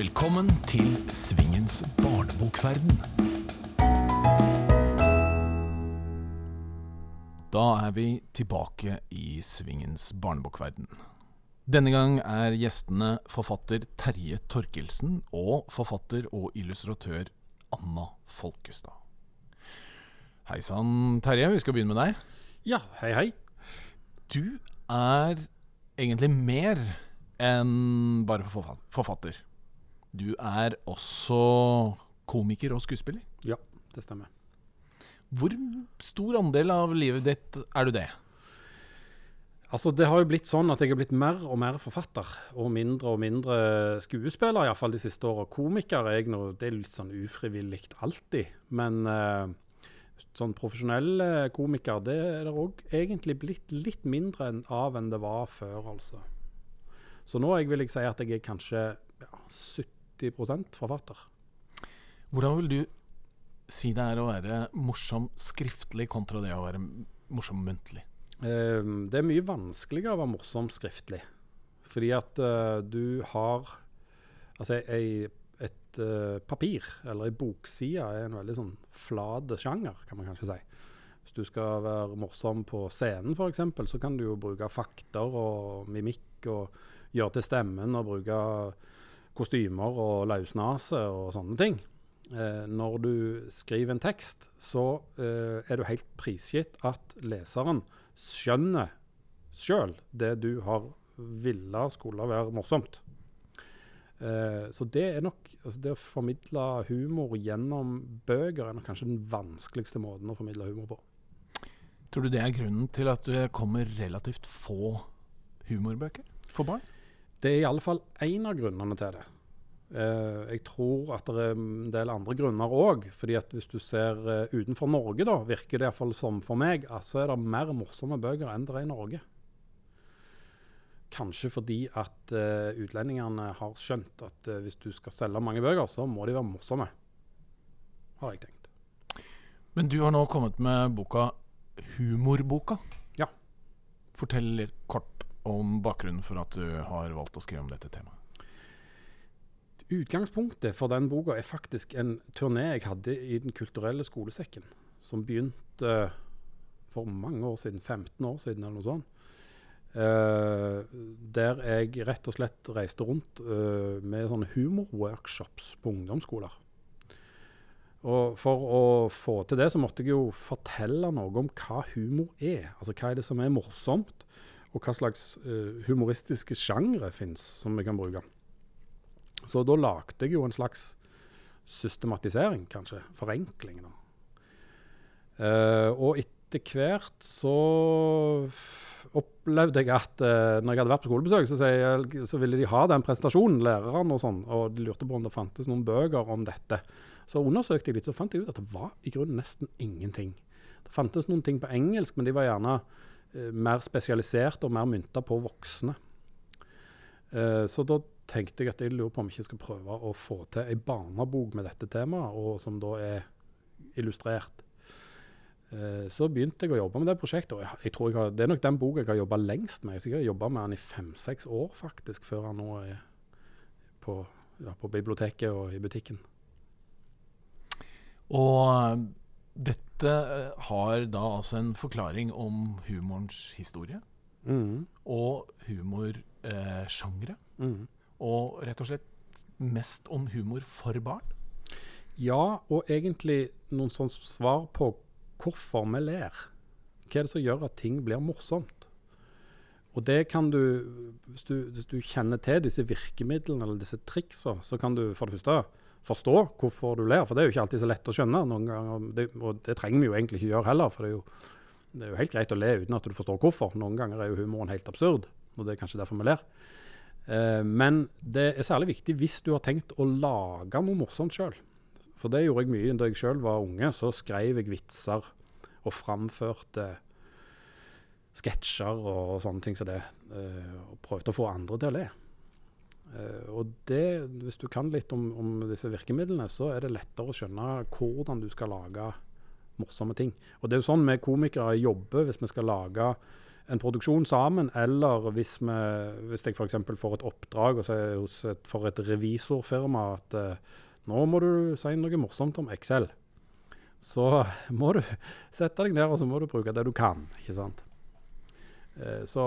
Velkommen til Svingens barnebokverden. Da er vi tilbake i Svingens barnebokverden. Denne gang er gjestene forfatter Terje Torkelsen og forfatter og illustratør Anna Folkestad. Hei sann, Terje. Vi skal begynne med deg. Ja, hei, hei. Du er egentlig mer enn bare forfa- forfatter. Du er også komiker og skuespiller. Ja, det stemmer. Hvor stor andel av livet ditt er du det? Altså, Det har jo blitt sånn at jeg har blitt mer og mer forfatter, og mindre og mindre skuespiller, iallfall de siste åra. Komiker er jeg nå, det er litt sånn ufrivillig alltid. Men uh, sånn profesjonell eh, komiker, det er det òg egentlig blitt litt mindre av enn det var før, altså. Så nå jeg vil jeg si at jeg er kanskje ja, 70 forfatter. Hvordan vil du si det er å være morsom skriftlig kontra det å være morsom muntlig? Eh, det er mye vanskeligere å være morsom skriftlig. Fordi at eh, du har Altså, ei, et eh, papir, eller ei bokside, er en veldig sånn flat sjanger, kan man kanskje si. Hvis du skal være morsom på scenen, f.eks., så kan du jo bruke fakter og mimikk og gjøre til stemmen og bruke kostymer og løsnase og sånne ting. Eh, når du skriver en tekst, så eh, er du helt prisgitt at leseren skjønner sjøl det du har ville skulle være morsomt. Eh, så det er nok altså Det å formidle humor gjennom bøker er nok kanskje den vanskeligste måten å formidle humor på. Tror du det er grunnen til at det kommer relativt få humorbøker for barn? Det er i alle fall én av grunnene til det. Uh, jeg tror at det er en del andre grunner òg. fordi at hvis du ser uh, utenfor Norge, da, virker det iallfall som for meg, at så er det mer morsomme bøker enn det er i Norge. Kanskje fordi at uh, utlendingene har skjønt at hvis du skal selge mange bøker, så må de være morsomme. Har jeg tenkt. Men du har nå kommet med boka Humorboka. Ja. Fortell litt kort om bakgrunnen for at du har valgt å skrive om dette temaet. Utgangspunktet for den boka er faktisk en turné jeg hadde i Den kulturelle skolesekken, som begynte for mange år siden, 15 år siden eller noe sånt. Uh, der jeg rett og slett reiste rundt uh, med sånne humorworkshops på ungdomsskoler. Og for å få til det, så måtte jeg jo fortelle noe om hva humor er. Altså hva er det som er morsomt, og hva slags uh, humoristiske sjangre fins som vi kan bruke. Så da lagde jeg jo en slags systematisering, kanskje. Forenkling, da. Uh, og etter hvert så opplevde jeg at uh, når jeg hadde vært på skolebesøk, så, jeg, så ville de ha den presentasjonen, lærerne og sånn, og de lurte på om det fantes noen bøker om dette. Så undersøkte jeg litt, så fant jeg ut at det var i grunnen nesten ingenting. Det fantes noen ting på engelsk, men de var gjerne mer spesialisert og mer mynta på voksne. Eh, så da tenkte jeg at jeg lurer på om jeg ikke skal prøve å få til ei barnebok med dette temaet, og som da er illustrert. Eh, så begynte jeg å jobbe med det prosjektet, og jeg, tror jeg har, det er nok den boka jeg har jobba lengst med. Jeg har jobba med den i fem-seks år faktisk, før han nå er på, ja, på biblioteket og i butikken. Og eh, dette eh, har da altså en forklaring om humorens historie Mm. og humorsjangre. Mm. Og rett og slett mest om humor for barn. Ja, og egentlig noen sånn svar på hvorfor vi ler. Hva er det som gjør at ting blir morsomt? Og det kan du hvis, du, hvis du kjenner til disse virkemidlene eller disse triksa, så kan du for det første forstå hvorfor du ler. For det er jo ikke alltid så lett å skjønne. noen ganger, det, Og det trenger vi jo egentlig ikke gjøre heller. For det er, jo, det er jo helt greit å le uten at du forstår hvorfor. Noen ganger er jo humoren helt absurd, og det er kanskje derfor vi ler. Eh, men det er særlig viktig hvis du har tenkt å lage noe morsomt sjøl. For det gjorde jeg mye da jeg sjøl var unge. Så skrev jeg vitser og framførte sketsjer og sånne ting som det. eh, og prøvde å få andre til å le. Eh, og det, hvis du kan litt om, om disse virkemidlene, så er det lettere å skjønne hvordan du skal lage morsomme ting. Og det er jo sånn vi komikere jobber hvis vi skal lage en produksjon sammen, eller hvis, vi, hvis jeg f.eks. får et oppdrag et, for et revisorfirma at eh, nå må du si noe morsomt om Excel, så må du sette deg ned og så må du bruke det du kan. ikke sant? Eh, så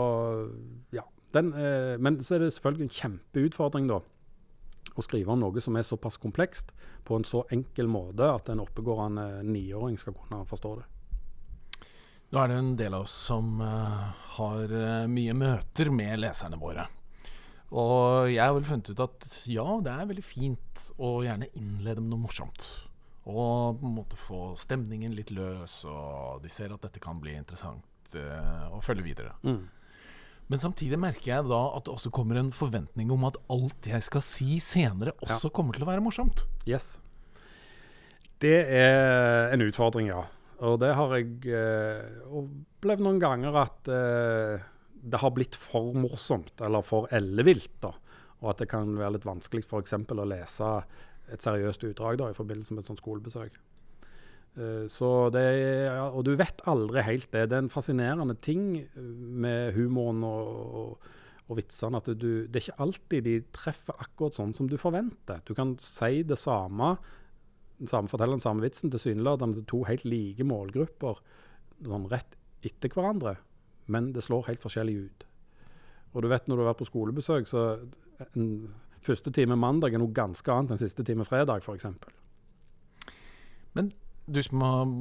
ja. Den, eh, men så er det selvfølgelig en kjempeutfordring da, å skrive om noe som er såpass komplekst, på en så enkel måte at en oppegående niåring skal kunne forstå det. Nå er det en del av oss som uh, har uh, mye møter med leserne våre. Og jeg har vel funnet ut at ja, det er veldig fint å gjerne innlede med noe morsomt. Og på en måte få stemningen litt løs, og de ser at dette kan bli interessant uh, å følge videre. Mm. Men samtidig merker jeg da at det også kommer en forventning om at alt jeg skal si senere, også ja. kommer til å være morsomt. Yes. Det er en utfordring, ja. Og det har jeg eh, opplevd noen ganger at eh, det har blitt for morsomt, eller for ellevilt. da, Og at det kan være litt vanskelig f.eks. å lese et seriøst utdrag da, i forbindelse med et sånt skolebesøk. Uh, det, ja, og du vet aldri helt det. Det er en fascinerende ting med humoren og, og, og vitsene. at du, Det er ikke alltid de treffer akkurat sånn som du forventer. Du kan si det samme den samme, forteller den samme vitsen tilsynelatende til to helt like målgrupper sånn rett etter hverandre, men det slår helt forskjellig ut. Og du vet når du har vært på skolebesøk, så en første time mandag er noe ganske annet enn siste time fredag, f.eks. Men du som har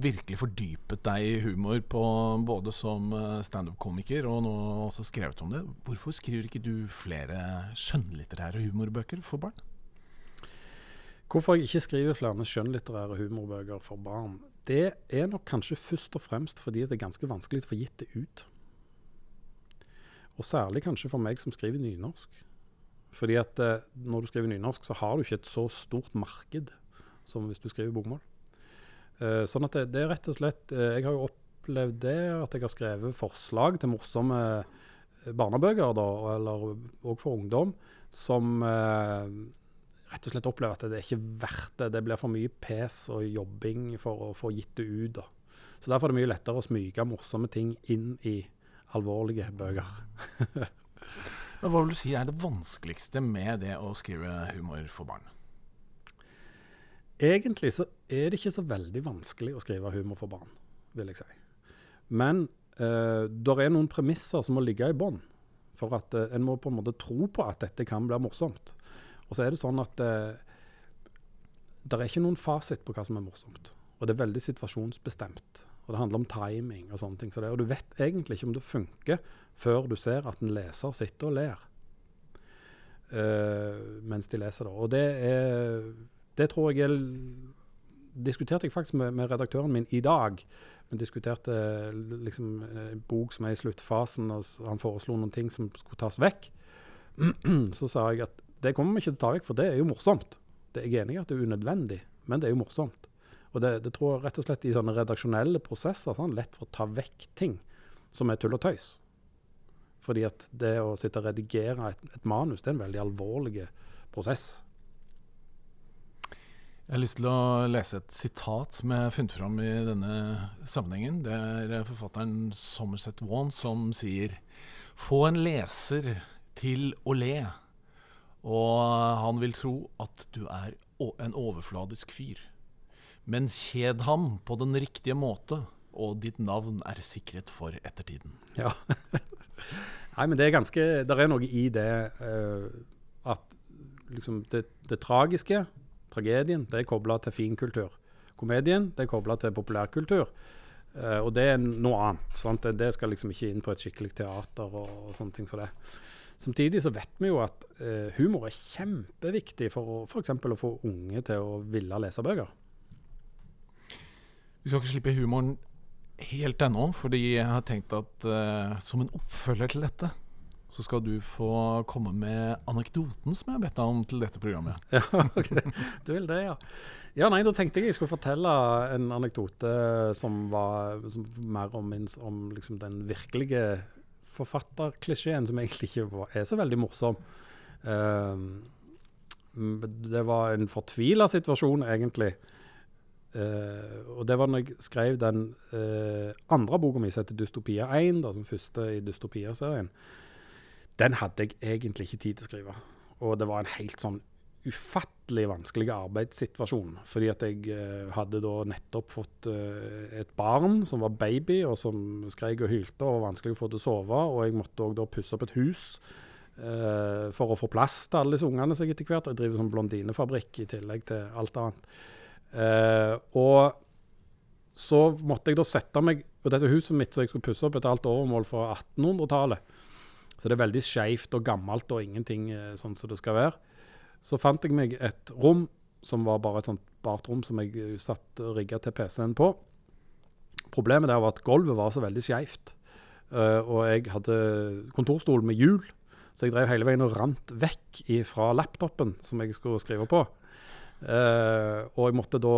virkelig fordypet deg i humor på både som eh, standup-komiker og nå også skrevet om det, hvorfor skriver ikke du flere skjønnlitterære humorbøker for barn? Hvorfor jeg ikke skriver flere skjønnlitterære humorbøker for barn, det er nok kanskje først og fremst fordi det er ganske vanskelig å få gitt det ut. Og særlig kanskje for meg som skriver nynorsk. Fordi at eh, når du skriver nynorsk, så har du ikke et så stort marked som hvis du skriver bokmål. Eh, sånn at det, det, er rett og slett eh, Jeg har jo opplevd det at jeg har skrevet forslag til morsomme eh, barnebøker, da, eller òg for ungdom, som rett og slett opplever at det er ikke verdt det. Det blir for mye pes og jobbing for å få gitt det ut. Da. Så Derfor er det mye lettere å smyge morsomme ting inn i alvorlige bøker. Men Hva vil du si er det vanskeligste med det å skrive humor for barn? Egentlig så er det ikke så veldig vanskelig å skrive humor for barn, vil jeg si. Men uh, det er noen premisser som må ligge i bånn. For at uh, en må på en måte tro på at dette kan bli morsomt. Og så er det sånn at uh, det er ikke noen fasit på hva som er morsomt. Og det er veldig situasjonsbestemt. Og det handler om timing og sånne ting. Så det, og du vet egentlig ikke om det funker før du ser at en leser sitter og ler uh, mens de leser det. Og det er Det tror jeg jeg diskuterte jeg faktisk med, med, redaktøren min i dag. Vi diskuterte liksom, en bok som er i sluttfasen, og han foreslo noen ting som skulle tas vekk. Så sa jeg at det kommer vi ikke til å ta vekk, for det er jo morsomt. Det er jeg enig i at det er unødvendig, men det er jo morsomt. Og det, det tror jeg rett og slett i sånne redaksjonelle prosesser sånn, lett for å ta vekk ting som er tull og tøys. Fordi at det å sitte og redigere et, et manus, det er en veldig alvorlig prosess. Jeg har lyst til å lese et sitat som jeg har funnet fram i denne sammenhengen. Det er forfatteren Somerset Wan som sier Få en leser til å le og han vil tro at du er en overfladisk fyr. Men kjed ham på den riktige måte, og ditt navn er sikret for ettertiden. Ja. Nei, men det er ganske Det er noe i det uh, at liksom det, det, tragiske, tragedien, det er kobla til finkultur. Komedien det er kobla til populærkultur. Uh, og det er noe annet. Det, det, skal liksom ikke inn på et skikkelig teater og, og sånne ting som det. Samtidig så vet vi jo at uh, humor er kjempeviktig for f.eks. å få unge til å ville lese bøker. Vi skal ikke slippe humoren helt ennå, fordi jeg har tenkt at uh, som en oppfølger til dette, så skal du få komme med anekdoten som jeg har bedt deg om til dette programmet. Ja, okay. Du vil det, ja. Ja, nei, Da tenkte jeg jeg skulle fortelle en anekdote som var som mer om, om liksom den virkelige forfatterklisjeen som egentlig ikke er så veldig morsom. Uh, det var en fortvila situasjon, egentlig. Uh, og det var når jeg skrev den uh, andre boka mi, som heter 'Dystopia 1', da, som første i Dystopia-serien. Den hadde jeg egentlig ikke tid til å skrive. Og det var en helt sånn ufattelig vanskelig arbeidssituasjon. Fordi at jeg eh, hadde da nettopp fått eh, et barn som var baby, og som skreik og hylte og var vanskelig å få til å sove. Og jeg måtte òg da pusse opp et hus eh, for å få plass til alle disse ungene seg etter hvert. Jeg driver som blondinefabrikk i tillegg til alt annet. Eh, og så måtte jeg da sette meg Og dette huset mitt som jeg skulle pusse opp, et halvt overmål fra 1800-tallet. Så det er veldig skeivt og gammelt og ingenting eh, sånn som det skal være. Så fant jeg meg et rom som var bare et sånt bartrom som jeg eh, satt og rigga til PC-en på. Problemet der var at gulvet var så veldig skeivt. Uh, og jeg hadde kontorstol med hjul, så jeg drev hele veien og rant vekk fra laptopen som jeg skulle skrive på. Uh, og jeg måtte da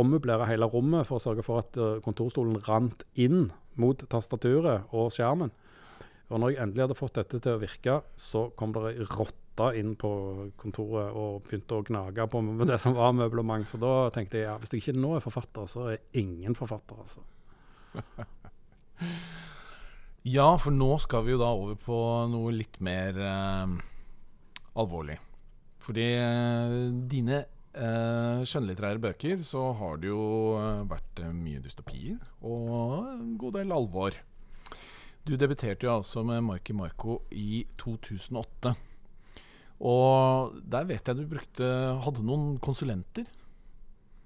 ommøblere hele rommet for å sørge for at kontorstolen rant inn mot tastaturet og skjermen. Og når jeg endelig hadde fått dette til å virke, så kom det ei rotte inn på kontoret og begynte å gnage på det som var møblement. Så da tenkte jeg ja, hvis jeg ikke nå er forfatter, så er ingen forfatter, altså. ja, for nå skal vi jo da over på noe litt mer eh, alvorlig. Fordi eh, dine eh, skjønnlitterære bøker så har det jo eh, vært eh, mye dystopier og en god del alvor. Du debuterte jo altså med Marki Marco i 2008. Og der vet jeg du brukte Hadde noen konsulenter?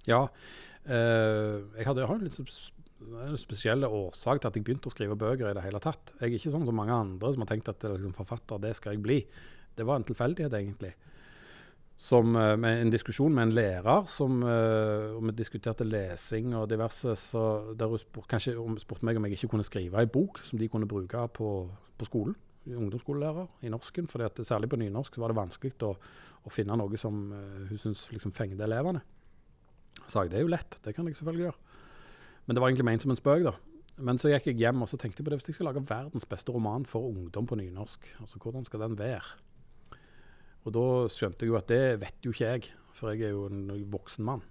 Ja. Eh, jeg hadde, jeg har en litt spesiell årsak til at jeg begynte å skrive bøker i det hele tatt. Jeg er ikke sånn som mange andre som har tenkt at liksom, forfatter, det skal jeg bli. Det var en tilfeldighet, egentlig som, eh, med en diskusjon med en lærer som uh, Vi diskuterte lesing og diverse. så Der hun spurte, kanskje spurte meg om jeg ikke kunne skrive ei bok som de kunne bruke på, på skolen. Ungdomsskolelærer i norsken. For særlig på nynorsk var det vanskelig å, å finne noe som uh, hun syntes liksom fengte elevene. Så jeg det er jo lett, det kan jeg selvfølgelig gjøre. Men det var egentlig ment som en spøk, da. Men så gikk jeg hjem og så tenkte jeg på det hvis jeg skal lage verdens beste roman for ungdom på nynorsk, altså hvordan skal den være? Og da skjønte jeg jo at det vet jo ikke jeg, for jeg er jo en voksen mann.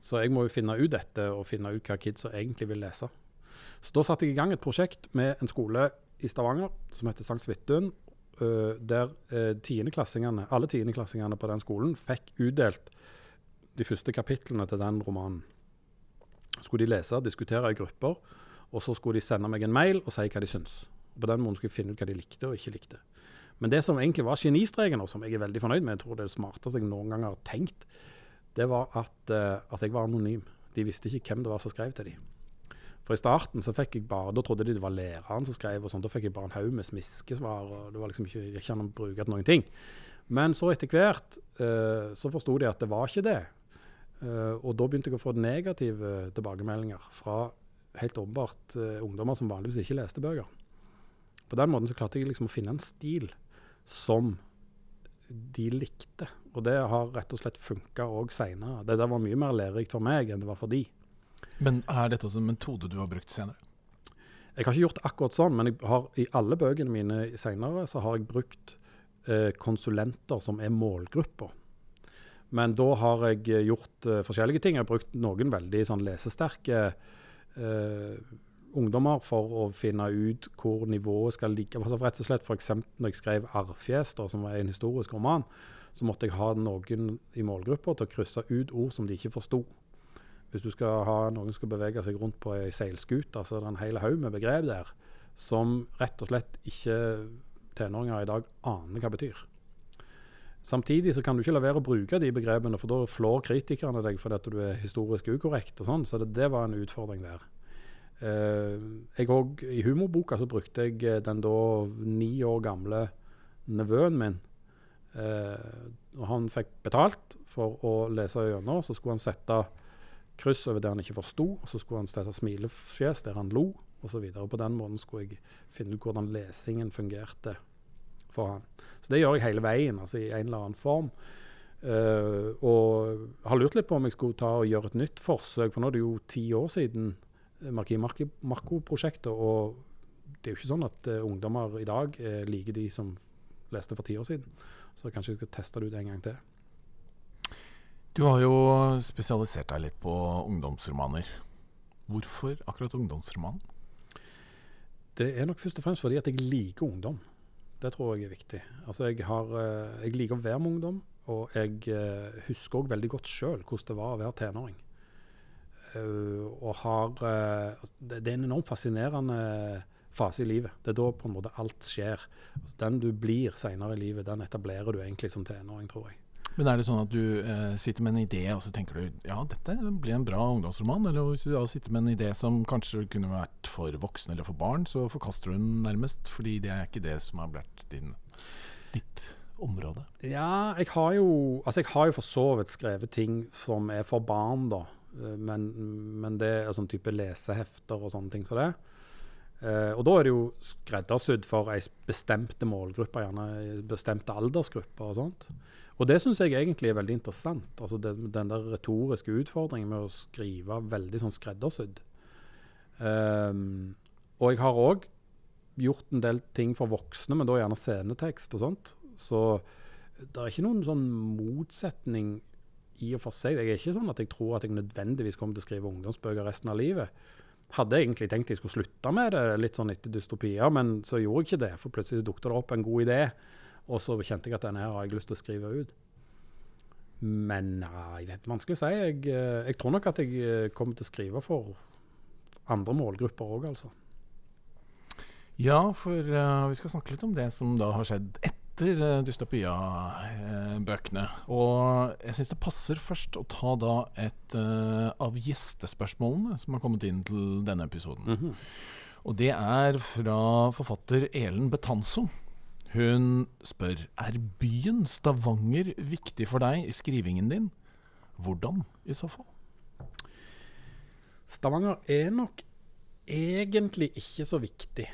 Så jeg må jo finne ut dette, og finne ut hva kidsa egentlig vil lese. Så da satte jeg i gang et prosjekt med en skole i Stavanger som heter Sankt Svithun. Der tiendeklassingene, alle tiendeklassingene på den skolen fikk utdelt de første kapitlene til den romanen. Skulle de lese, diskutere i grupper, og så skulle de sende meg en mail og si hva de syns. Og på den måten skulle jeg finne ut hva de likte og ikke likte. Men det som egentlig var genistreken, og som jeg er veldig fornøyd med, jeg tror det er det smarteste jeg noen gang har tenkt, det var at, uh, at, jeg var anonym. De visste ikke hvem det var som skrev til dem. For i starten så fikk jeg bare, da trodde de det var læreren som skrev, og sånn, da fikk jeg bare en haug med smiskesvar. og Det var liksom ikke, ikke an å bruke noen ting. Men så etter hvert uh, så forsto de at det var ikke det. Uh, og da begynte jeg å få negative tilbakemeldinger fra helt åpenbart ungdommer som vanligvis ikke leste bøker. På den måten så klarte jeg liksom å finne en stil som de likte. Og det har rett og slett funka òg seinere. Det der var mye mer lærerikt for meg enn det var for de. Men er dette også en metode du har brukt senere? Jeg har ikke gjort akkurat sånn, men har, i alle bøkene mine seinere så har jeg brukt eh, konsulenter som er målgrupper. Men da har jeg gjort eh, forskjellige ting. Jeg har brukt noen veldig sånn lesesterke uh, ungdommer for å finne ut hvor nivået skal ligge. Altså rett og slett eksempel når jeg skrev 'Arrfjes', som var en historisk roman, så måtte jeg ha noen i målgruppa til å krysse ut ord som de ikke forsto. Hvis du skal ha noen som skal bevege seg rundt på ei seilskute, så er det en hel haug med begrep der som rett og slett ikke tenåringer i dag aner hva betyr. Samtidig så kan du ikke la være å bruke de begrepene, for da flår kritikerne deg fordi at du er historisk ukorrekt. og sånn, Så det, det var en utfordring der. Uh, jeg òg, I humorboka så brukte jeg eh, den da ni år gamle nevøen min. Uh, og han fikk betalt for å lese gjennom. Så skulle han sette kryss over det han ikke forsto, og så skulle han sette smilefjes der han lo, osv. På den måten skulle jeg finne ut hvordan lesingen fungerte for han. Så det gjør jeg hele veien, altså i en eller annen form. Uh, og har lurt litt på om jeg skulle ta og gjøre et nytt forsøk, for nå er det jo ti år siden Marki Marco-prosjektet. Og det er jo ikke sånn at uh, ungdommer i dag uh, liker de som leste for ti år siden. Så kanskje jeg skal teste det ut en gang til. Du har jo spesialisert deg litt på ungdomsromaner. Hvorfor akkurat ungdomsroman? Det er nok først og fremst fordi at jeg liker ungdom. Det tror jeg er viktig. Altså jeg, har, eh, jeg liker å være med ungdom, og jeg husker òg veldig godt sjøl hvordan det var å være tenåring. Uh, og har uh, det, det, er en enormt fascinerende fase i livet. Det er da på en måte alt skjer. Altså, den du blir seinere i livet, den etablerer du egentlig som tenåring, tror jeg. Men er det sånn at du eh, sitter med en idé, og så tenker du ja, dette blir en bra ungdomsroman? Eller hvis du da sitter med en idé som kanskje kunne vært for voksne eller for barn, så forkaster du den nærmest, fordi det er ikke det som har blitt din, ditt område? Ja, jeg har jo Altså, jeg har jo for så vidt skrevet ting som er for barn, da. Eh, men, men det er sånn type lesehefter og sånne ting som så det. Eh, og da er det jo skreddersydd for ei bestemte målgruppe, gjerne bestemte aldersgrupper og sånt. Og det syns jeg egentlig er veldig interessant. Altså det, den der retoriske utfordringen med å skrive veldig sånn skreddersydd. Um, og jeg har òg gjort en del ting for voksne, men da gjerne scenetekst og sånt. Så det er ikke noen sånn motsetning i og for seg. Jeg er ikke sånn at jeg tror at jeg nødvendigvis kommer til å skrive ungdomsbøker resten av livet hadde egentlig tenkt jeg skulle slutte med det litt sånn etter dystopia, men så gjorde jeg ikke det. For plutselig dukket det opp en god idé, og så kjente jeg at denne her har jeg lyst til å skrive ut. Men nei, jeg vet vanskelig å si. Jeg, eh, jeg, tror nok at jeg eh, kommer til å skrive for andre målgrupper òg, altså. Ja, for uh, vi skal snakke litt om det som da har skjedd etter etter uh, dystopia-bøkene. Og jeg syns det passer først å ta da et uh, av gjestespørsmålene som har kommet inn til denne episoden. Mm -hmm. Og det er fra forfatter Elen Betanzo. Hun spør er byen Stavanger viktig for deg i skrivingen din. Hvordan i så fall? Stavanger er nok egentlig ikke så viktig.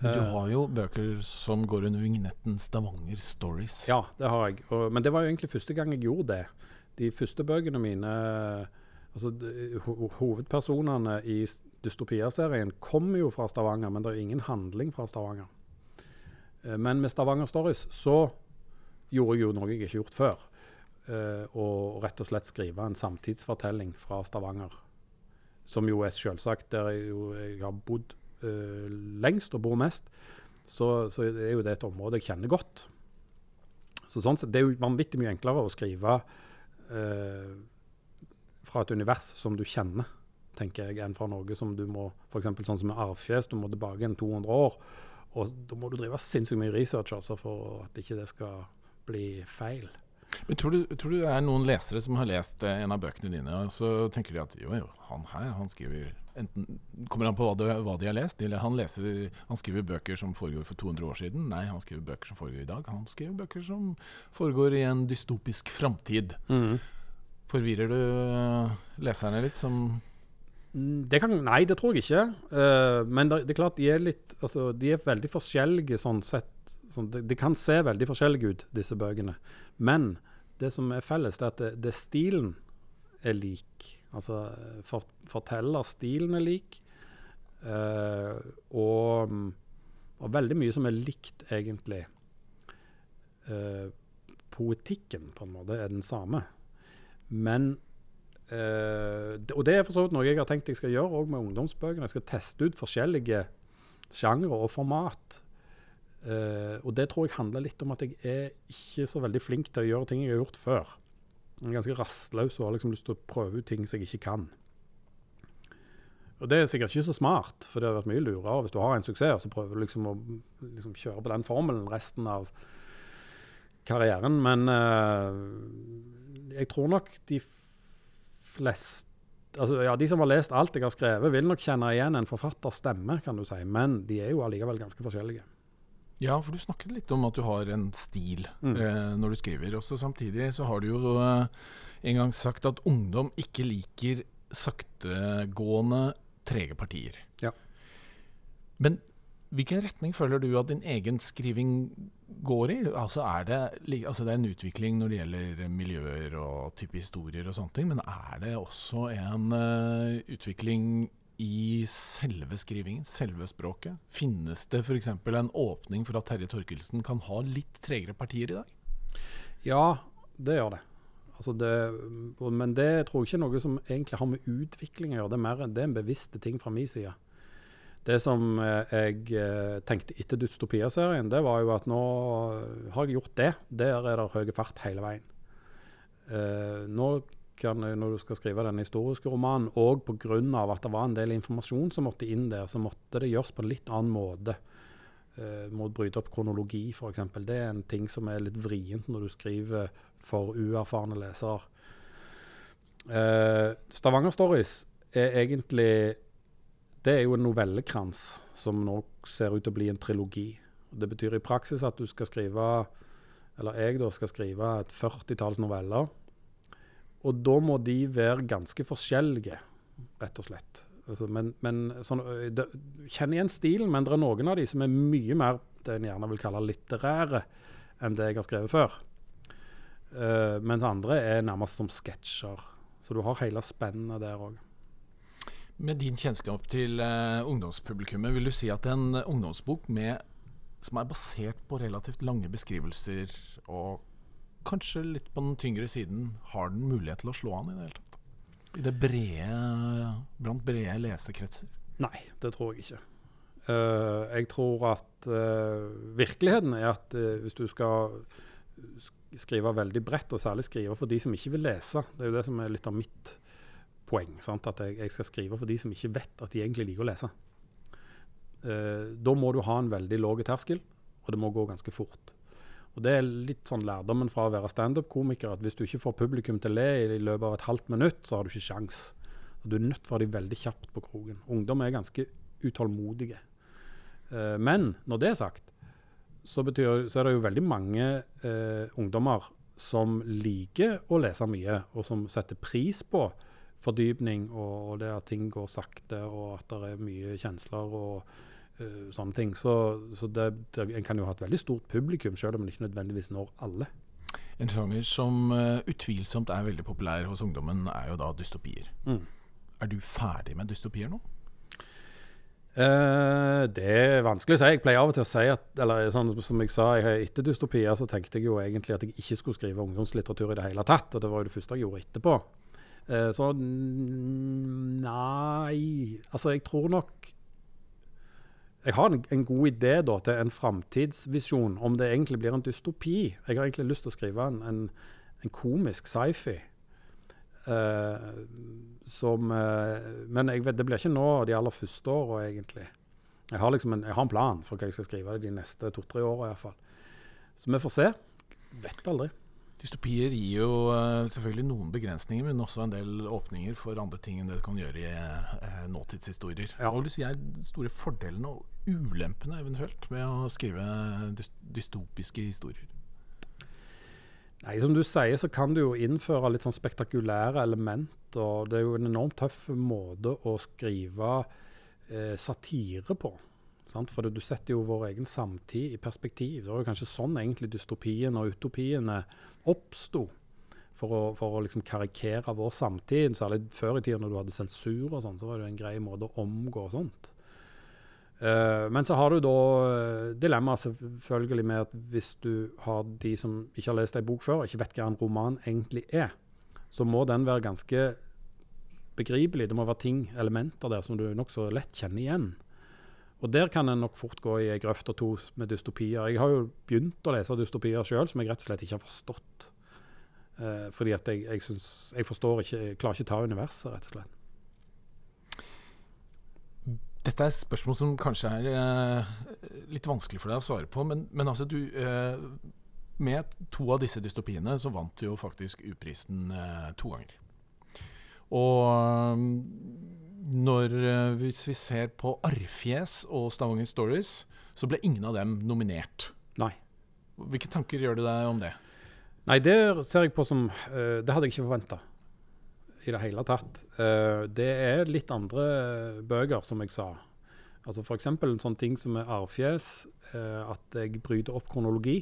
Men du eh. har jo bøker som går under vignetten 'Stavanger Stories'. Ja, det har jeg. Og, men det var jo egentlig første gang jeg gjorde det. De første bøkene mine altså de, ho Hovedpersonene i Dystopia-serien kommer jo fra Stavanger, men det er ingen handling fra Stavanger. Uh, men med 'Stavanger Stories' så gjorde jeg jo noe jeg ikke har gjort før. Uh, og rett og slett skrive en samtidsfortelling fra Stavanger. Som jo er selvsagt der jeg, jo, jeg har bodd uh, lengst og bor mest, så, så, er jo det et område jeg kjenner godt. Så sånn Det er jo vanvittig mye enklere å skrive uh, fra et univers som du kjenner, tenker jeg, enn fra noe som du må F.eks. sånn som med arvfjes, du må tilbake igjen 200 år. Og da må du drive sinnssykt mye research altså, for at ikke det skal bli feil. Men tror du, tror du, det er noen lesere som har lest eh, en av bøkene dine, og så tenker de at jo, jo, han her, han skriver enten Kommer han på hva de, hva de har lest? Han, leser, han, skriver bøker som foregår for 200 år siden. Nei, han skriver bøker som foregår i dag. Han skriver bøker som foregår i en dystopisk framtid. Mm. Forvirrer du eh, leserne litt, som mm, det kan, nei, det tror jeg ikke. Uh, men det, det, er klart de er litt altså, De er veldig forskjellige sånn sett. Sånn, de, de, kan se veldig forskjellige ut, disse bøkene. Men det som er felles, det er at det, det stilen er lik. Altså for, fortellerstilen er lik. Uh, og, og, veldig mye som er likt, egentlig. Uh, poetikken, på en måte, er den samme. Men uh, Og det er for så vidt noe jeg har tenkt jeg skal gjøre òg med ungdomsbøkene. Jeg skal teste ut forskjellige sjangre og format. Og det tror jeg handler litt om at jeg er ikke så veldig flink til å gjøre ting jeg har gjort før. Er ganske rastløs og har liksom lyst til å prøve ut ting som jeg ikke kan. Og det er sikkert ikke så smart, for det har vært mye lurere hvis du har en suksess, så prøver du liksom å liksom kjøre på den formelen resten av karrieren. Men uh, jeg tror nok de fleste altså, ja, De som har lest alt jeg har skrevet, vil nok kjenne igjen en forfatters stemme, kan du si. Men de er jo allikevel ganske forskjellige. Ja, for du snakket litt om at du har en stil mm. eh, når du skriver. Også samtidig så har du jo eh, en gang sagt at ungdom ikke liker saktegående, trege partier. Ja. Men hvilken retning føler du at din egen skriving går i? Altså er det, altså det er en utvikling når det gjelder miljøer og type historier og sånne ting, men er det også en uh, utvikling i selve skrivingen, selve språket? Finnes det f.eks. en åpning for at Terje Torkelsen kan ha litt tregere partier i dag? Ja, det gjør det. Altså det, men det tror jeg ikke er noe som egentlig har med utvikling å gjøre. Det er mer det er en bevisst ting fra min side. Det som eh, jeg eh, tenkte etter Dystopia-serien, det var jo at nå har jeg gjort det. Der er det høy fart hele veien. Eh, nå kan, når du skal skrive denne historiske romanen, og pga. at det var en del informasjon som måtte inn der, så måtte det gjøres på en litt annen måte. Uh, må bryte opp kronologi, f.eks. Det er en ting som er litt vrient når du skriver for uerfarne lesere. Uh, Stavanger Stories er egentlig Det er jo en novellekrans som nå ser ut til å bli en trilogi. Det betyr i praksis at du skal skrive Eller jeg da skal skrive et førtitalls noveller. Og da må de være ganske forskjellige, rett og slett. Altså, men, men sånn, det, kjenner igjen stilen, men det er noen av de som er mye mer det en gjerne vil kalle litterære enn det jeg har skrevet før. Uh, mens andre er nærmest som sketsjer. Så du har hele spennet der òg. Med din kjennskap til uh, ungdomspublikummet, vil du si at en ungdomsbok med, som er basert på relativt lange beskrivelser, og kanskje litt på den tyngre siden, har den mulighet til å slå an i det hele tatt? I det brede, blant brede lesekretser? Nei, det tror jeg ikke. Uh, jeg tror at uh, virkeligheten er at uh, hvis du skal skrive veldig bredt, og særlig skrive for de som ikke vil lese, det er jo det som er litt av mitt poeng. Sant? At jeg, jeg skal skrive for de som ikke vet at de egentlig liker å lese. Da må du ha en veldig lav terskel, og det må gå ganske fort. Og Det er litt sånn lærdommen fra å være standup-komiker, at hvis du ikke får publikum til å le i løpet av et halvt minutt, så har du ikke sjans. Du er nødt til å ha dem veldig kjapt på kroken. Ungdom er ganske utålmodige. Eh, men når det er sagt, så, betyr, så er det jo veldig mange eh, ungdommer som liker å lese mye, og som setter pris på fordypning og, og det at ting går sakte, og at det er mye kjensler og eh, sånne ting. Så, så det, det, en kan jo ha et veldig stort publikum, selv om en ikke nødvendigvis når alle. En sjanger som uh, utvilsomt er veldig populær hos ungdommen, er jo da dystopier. Mm. Er du ferdig med dystopier nå? Uh, det er vanskelig å si. Jeg pleier av og til å si at eller sånn som jeg sa, jeg, etter dystopier så tenkte jeg jo egentlig at jeg ikke skulle skrive ungdomslitteratur i det hele tatt. Og det var jo det første jeg gjorde etterpå. Uh, så nei Altså, jeg tror nok Jeg har en, en god idé da til en framtidsvisjon, om det egentlig blir en dystopi. Jeg har egentlig lyst til å skrive en, en, en komisk sci-fi. Eh, som eh, Men vet, det blir ikke nå de aller første åra, egentlig. Jeg har liksom jeg har en plan for hva jeg skal skrive de neste to-tre åra iallfall. Så vi får se. Vet aldri. Dystopier gir jo eh, selvfølgelig noen begrensninger, men også en del åpninger for andre ting enn det du kan gjøre i eh, nåtidshistorier. Ja. Hva vil du si er de store fordelene og ulempene eventuelt med å skrive dystopiske historier? Nei, Som du sier, så kan du jo innføre litt sånn spektakulære element. og Det er jo en enormt tøff måte å skrive eh, satire på. Sant? For du setter jo vår egen samtid i perspektiv. Det var jo kanskje sånn egentlig dystopien og utopiene oppsto. For å, for å liksom karikere vår samtid. Særlig før i tida når du hadde sensur og sånn, så var det en grei måte å omgå sånt. Uh, men så har du da uh, dilemmaet selvfølgelig med at hvis du har de som ikke har lest ei bok før, og ikke vet hva en roman egentlig er, så må den være ganske begripelig. Det må være ting, elementer der som du nokså lett kjenner igjen. Og der kan en nok fort gå i ei grøft og to med dystopier. Jeg har jo begynt å lese dystopier sjøl som jeg rett og slett ikke har forstått. Eh, fordi at jeg, jeg, syns, jeg forstår ikke, jeg klarer ikke ta universet, rett og slett. Dette er et spørsmål som kanskje er eh, litt vanskelig for deg å svare på, men, men altså du eh, Med to av disse dystopiene så vant du jo faktisk U-prisen eh, to ganger. Og når eh, Hvis vi ser på Arrfjes og Stavanger Stories, så ble ingen av dem nominert. Nei. Hvilke tanker gjør du deg om det? Nei, det ser jeg på som uh, Det hadde jeg ikke forventa i det hele tatt. Uh, det er litt andre bøker, som jeg sa. Altså F.eks. en sånn ting som er arrfjes. uh, at jeg bryter opp kronologi.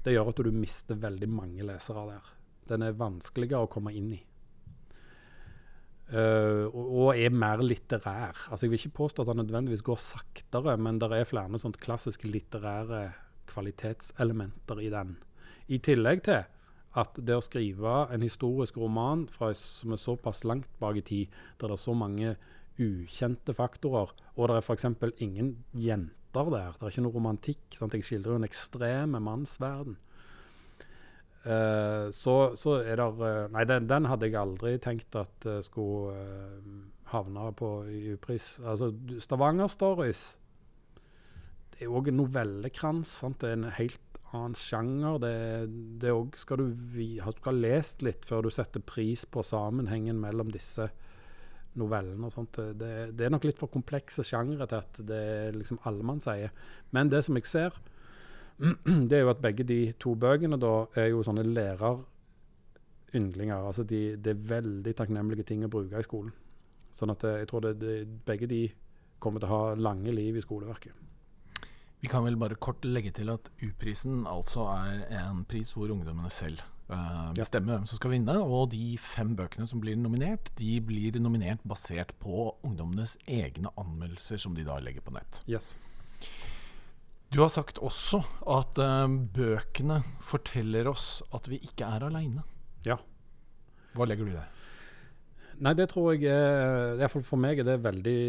Det gjør at du mister veldig mange lesere der. Den er vanskeligere å komme inn i. Eh, og, er mer litterær. Altså Jeg vil ikke påstå at den nødvendigvis går saktere, men det er flere sånt klassiske litterære kvalitetselementer i den. I tillegg til at det å skrive en historisk roman fra, som er såpass langt bak i tid, der det er så mange ukjente faktorer, og det er f.eks. ingen jenter der, det er ikke noe romantikk. Sant? Jeg skildrer jo en ekstrem mannsverden. Uh, så, så, er det uh, Nei, den, den, hadde jeg aldri tenkt at uh, skulle havne på i upris. Altså, Stavanger Stories det er òg en novellekrans. Sant? Det er en helt annen sjanger. Det, det også skal du ha skal ha lest litt før du setter pris på sammenhengen mellom disse novellene og sånt. Det, det er nok litt for komplekse sjangere til at det er liksom alle man sier. Men det som jeg ser, det er jo at begge de to bøkene da er jo sånne læreryndlinger. Altså de, det er veldig takknemlige ting å bruke i skolen. Sånn at jeg tror det, det, begge de kommer til å ha lange liv i skoleverket. Vi kan vel bare kort legge til at U-prisen altså er en pris hvor ungdommene selv uh, bestemmer hvem som skal vinne. Og de fem bøkene som blir nominert, de blir nominert basert på ungdommenes egne anmeldelser som de da legger på nett. Yes. Du har sagt også at uh, bøkene forteller oss at vi ikke er aleine. Ja. Hva legger du i det? Nei, det tror jeg er Iallfall for meg er det veldig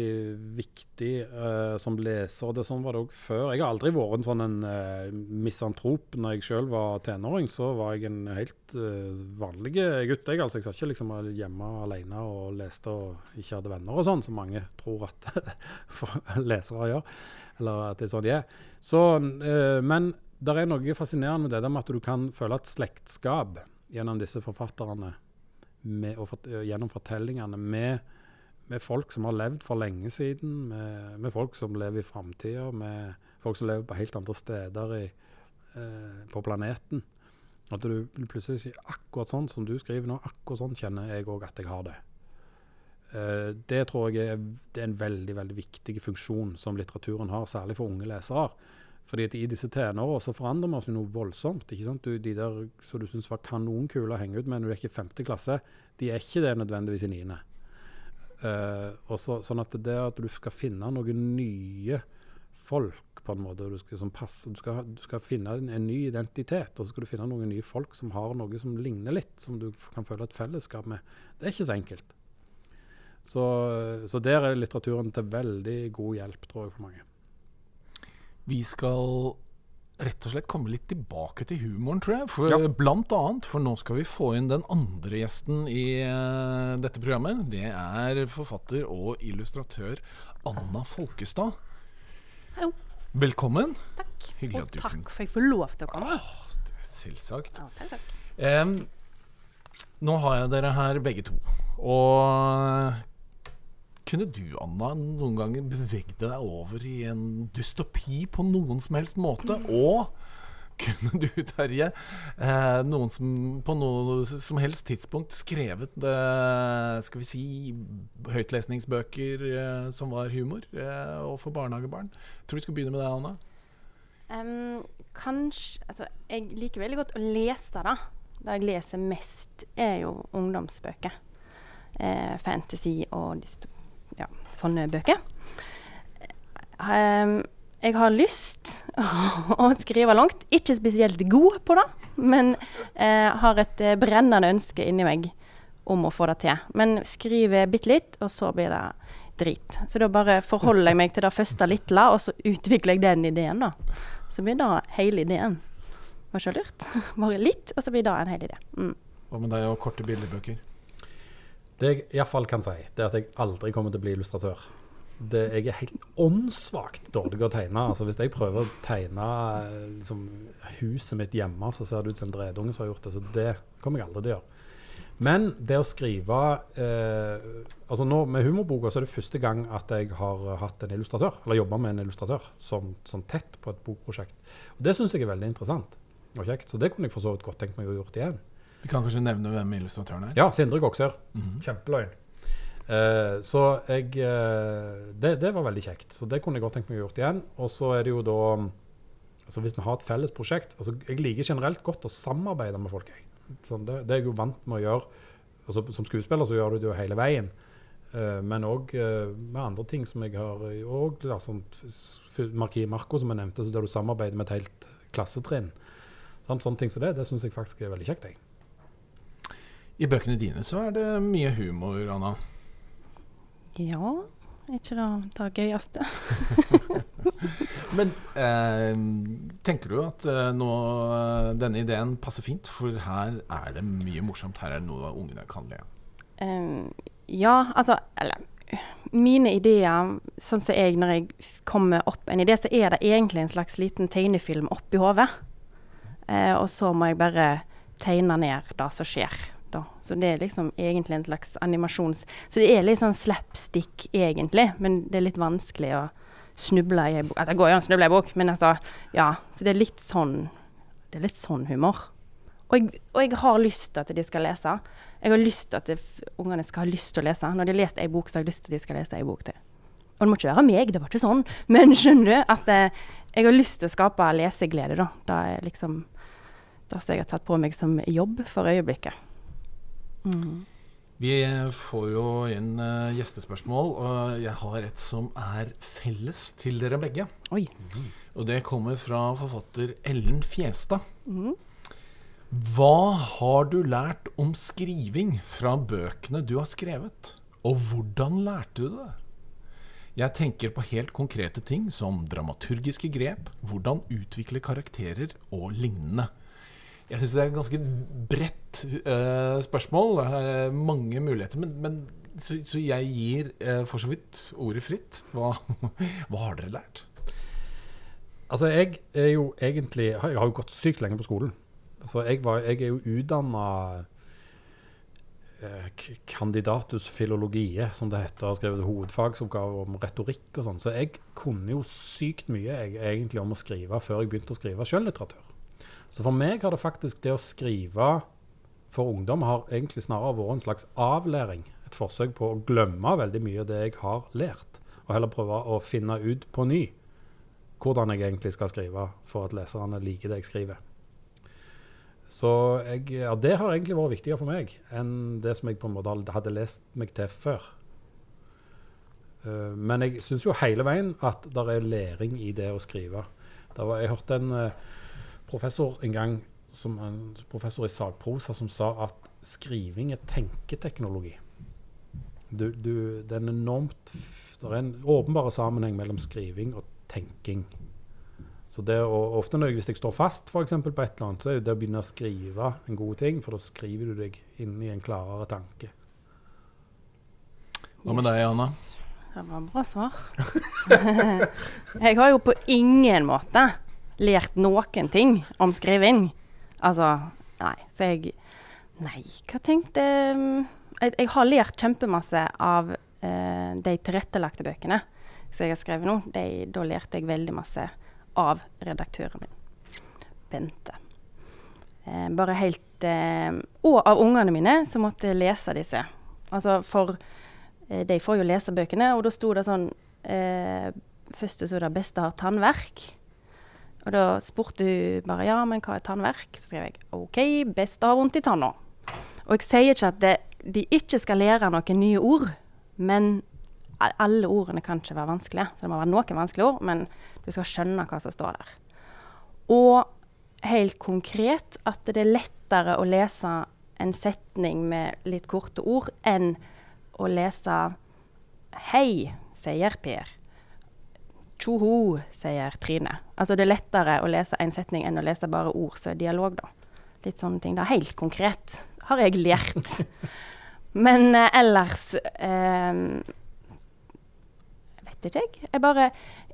viktig uh, som leser. Det Sånn var det òg før. Jeg har aldri vært en sånn en uh, misantrop. Når jeg sjøl var tenåring, så var jeg en helt uh, vanlig gutt. Jeg altså, jeg satt ikke liksom hjemme alene og leste og ikke hadde venner og sånn, som mange tror at lesere gjør. Eller at det er sånn de er. Så, men det er noe fascinerende med det der med at du kan føle et slektskap gjennom disse forfatterne med, og gjennom fortellingene med, med, folk som har levd for lenge siden, med, med folk som lever i framtida, med folk som lever på helt andre steder i, eh, på planeten. At du plutselig sier akkurat sånn som du skriver nå, akkurat sånn kjenner jeg òg at jeg har det. Uh, det tror jeg er, det er, en veldig veldig viktig funksjon som litteraturen har, særlig for unge lesere. Fordi at i disse tenåra så forandrer vi oss noe voldsomt. ikke sant? Du, de der som du syns var kanonkule å henge ut med når du er ikke i femte klasse, de er ikke det nødvendigvis i niende. Uh, så, sånn at det at du skal finne noen nye folk på en måte, du skal, som passer, du skal, du skal finne en, en, ny identitet, og så skal du finne noen nye folk som har noe som ligner litt, som du kan føle et fellesskap med. Det er ikke så enkelt. Så, så der er litteraturen til veldig god hjelp, tror jeg, for mange. Vi skal rett og slett komme litt tilbake til humoren, tror jeg. For, ja. Blant annet, for nå skal vi få inn den andre gjesten i uh, dette programmet. Det er forfatter og illustratør Anna Folkestad. Hallo. Velkommen. Takk. Hyggelig og takk for at jeg får lov til å komme. Ah, selvsagt. Ja, takk, takk. Um, nå har jeg dere her begge to. Og kunne du, Anna, noen ganger bevegde deg over i en dystopi på noen som helst måte? Og kunne du, Terje, eh, noen som på noe som helst tidspunkt skrevet eh, skal vi si høytlesningsbøker eh, som var humor, eh, og for barnehagebarn? Tror vi skal begynne med deg, Anna. Um, kanskje Altså, jeg liker veldig godt å lese, da. Det jeg leser mest, er jo ungdomsbøker. Eh, fantasy og dystopi ja, sånne bøker. Um, jeg har lyst å skrive langt. Ikke spesielt god på det, men uh, har et uh, brennende ønske inni meg om å få det til. Men skriver bitte litt, og så blir det drit. Så da bare forholder jeg meg til det første lille, og så utvikler jeg den ideen, da. Så blir det hele ideen. Var ikke lurt? Bare litt, og så blir det en hel idé. Mm. Hva med deg og korte bildebøker? Det jeg iallfall kan si, det er at jeg aldri kommer til å bli illustratør. Det, jeg er helt åndssvakt dårlig å tegne. Altså, hvis jeg prøver å tegne liksom, huset mitt hjemme, så ser det ut som en dredunge som har gjort det. Så det kommer jeg aldri til å gjøre. Men det å skrive eh, altså nå Med humorboka så er det første gang at jeg har hatt en illustratør, eller jobba med en illustratør som, som, tett på et bokprosjekt. Og Det syns jeg er veldig interessant og kjekt. Så det kunne jeg for så vidt godt tenkt meg å gjort igjen. Vi kan kanskje nevne hvem illustratøren er? Ja, Sindre Goksør. Mm -hmm. Kjempeløgn. Eh, så jeg eh, det, det, var veldig kjekt. Så det kunne jeg godt tenkt meg å gjort igjen. Og så er det jo da altså Hvis vi har et felles prosjekt altså Jeg liker generelt godt å samarbeide med folk. Sånn, det, det, er jeg jo vant med å gjøre. Altså, som skuespiller så gjør du det jo hele veien. Uh, men òg med andre ting som jeg har Og ja, sånn, Marki Marco, som jeg nevnte, så der du samarbeider med et helt klassetrinn. Sånn, sånne ting som det, det syns jeg faktisk er veldig kjekt. Jeg. I bøkene dine så er det mye humor, Anna. Ja, er ikke det det gøyeste? Men eh, tenker du at eh, nå eh, denne ideen passer fint? For her er det mye morsomt. Her er det noe ungene kan le av. Em, ja, altså Eller mine ideer, sånn som jeg når jeg kommer opp en idé, så er det egentlig en slags liten tegnefilm oppi hodet. Eh, og så må jeg bare tegne ned det som skjer. Da. Så det er liksom egentlig en slags animasjons... Så det er litt sånn slapstick egentlig, men det er litt vanskelig å snuble i ei bok. Altså, det går jo an å snuble i ei bok, men altså Ja. Så det er litt sånn Det er litt sånn humor. Og jeg, og jeg har lyst til at de skal lese. Jeg har lyst til at det, ungene skal ha lyst til å lese. Når de har lest ei bok, så har jeg lyst til at de skal lese ei bok til. Og det må ikke være meg, det var ikke sånn. Men skjønner du at eh, jeg har lyst til å skape leseglede, da. Det er liksom det som jeg har tatt på meg som jobb for øyeblikket. Mm. Vi får jo inn eh, gjestespørsmål, og jeg har et som er felles til dere begge. Oi. Og det kommer fra forfatter Ellen Fjestad. Mm. Hva har du lært om skriving fra bøkene du har skrevet? Og hvordan lærte du det? Jeg tenker på helt konkrete ting som dramaturgiske grep, hvordan utvikle karakterer og lignende. Jeg syns det er et ganske bredt uh, spørsmål. Det er mange muligheter. Men, men så, så jeg gir uh, for så vidt ordet fritt. Hva, hva har dere lært? Altså, jeg er jo egentlig Jeg har jo gått sykt lenge på skolen. Så jeg, var, jeg er jo utdanna eh, kandidatus filologie, som det heter. Har skrevet hovedfagsoppgave om retorikk og sånn. Så jeg kunne jo sykt mye jeg, egentlig om å skrive før jeg begynte å skrive skjønnlitteratur. Så for meg har det faktisk det å skrive for ungdom har egentlig snarere vært en slags avlæring. Et forsøk på å glemme veldig mye av det jeg har lært, og heller prøve å finne ut på ny hvordan jeg egentlig skal skrive for at leserne liker det jeg skriver. Så jeg, ja, det har egentlig vært viktigere for meg enn det som jeg på en måte hadde lest meg til før. Eh, men jeg syns jo hele veien at det er læring i det å skrive. Var, jeg hørte en eh, professor en gang, som en professor i sagprosa, som sa at skriving er tenketeknologi. Du, du, det er en enormt Det er en åpenbar sammenheng mellom skriving og tenking. Så det å, ofte når jeg, Hvis jeg står fast for eksempel, på et eller annet, så er det det å begynne å skrive en god ting, for da skriver du deg inn i en klarere tanke. Hva med deg, Anna? Det var bra svar. jeg har jo på ingen måte lært noen ting om skriving. Altså, nei. Så jeg Nei, hva tenkte Jeg, jeg har lært kjempemasse av eh, de tilrettelagte bøkene som jeg har skrevet nå. De, da lærte jeg veldig masse av redaktøren min, Bente. Eh, bare helt eh, Og av ungene mine som måtte lese disse. Altså for eh, de får jo lese bøkene, og da sto det sånn eh, Først så det 'beste har tannverk'. Og da spurte hun bare 'ja, men hva er tannverk?' Så skrev jeg 'OK, best å ha vondt i tanna'. Og jeg sier ikke at det, de ikke skal lære noen nye ord, men alle ordene kan ikke være vanskelige. Så det må være noen vanskelige ord, men du skal skjønne hva som står der. Og helt konkret at det er lettere å lese en setning med litt korte ord enn å lese 'Hei', sier Per. 'Tjoho', sier Trine. Altså det er lettere å lese en setning enn å lese bare ord er dialog, da. Litt sånne ting. Det er helt konkret, har jeg lært. Men eh, ellers eh, Vet ikke jeg. Jeg bare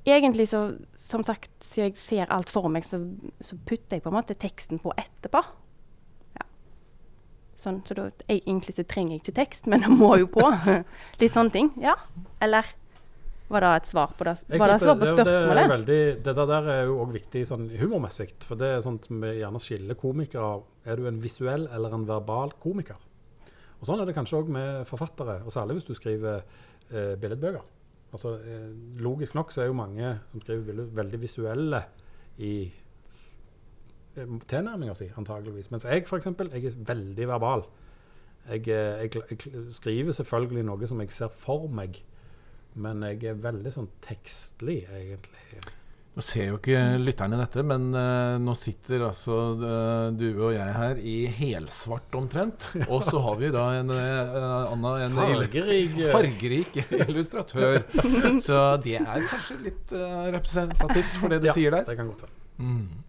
Egentlig så, som sagt, siden jeg ser alt for meg, så, så putter jeg på en måte teksten på etterpå. Ja. Sånn, så da, egentlig så trenger jeg ikke tekst, men det må jo på. Litt sånne ting. Ja. Eller var det et svar på det? Var det et svar på spørsmålet? det, veldig, det der er jo òg viktig sånn humormessig. For det er sånt vi gjerne skiller komikere av. Er du en visuell eller en verbal komiker? Og Sånn er det kanskje òg med forfattere, og særlig hvis du skriver eh, billedbøker. Altså, eh, logisk nok så er jo mange som skriver bilder, veldig visuelle i eh, tilnærminga si, antageligvis. Mens jeg eksempel, jeg er veldig verbal. Jeg, eh, jeg, jeg skriver selvfølgelig noe som jeg ser for meg, men jeg er veldig sånn tekstlig, egentlig. Nå ser jo ikke lytterne dette, men uh, nå sitter altså uh, du og jeg her i helsvart omtrent. Og så har vi da en uh, Anna, en Fargerik, eh. fargerik illustratør. Så det er kanskje litt eh, representativt for det du Ja, sier der. Det kan godt være. Mm.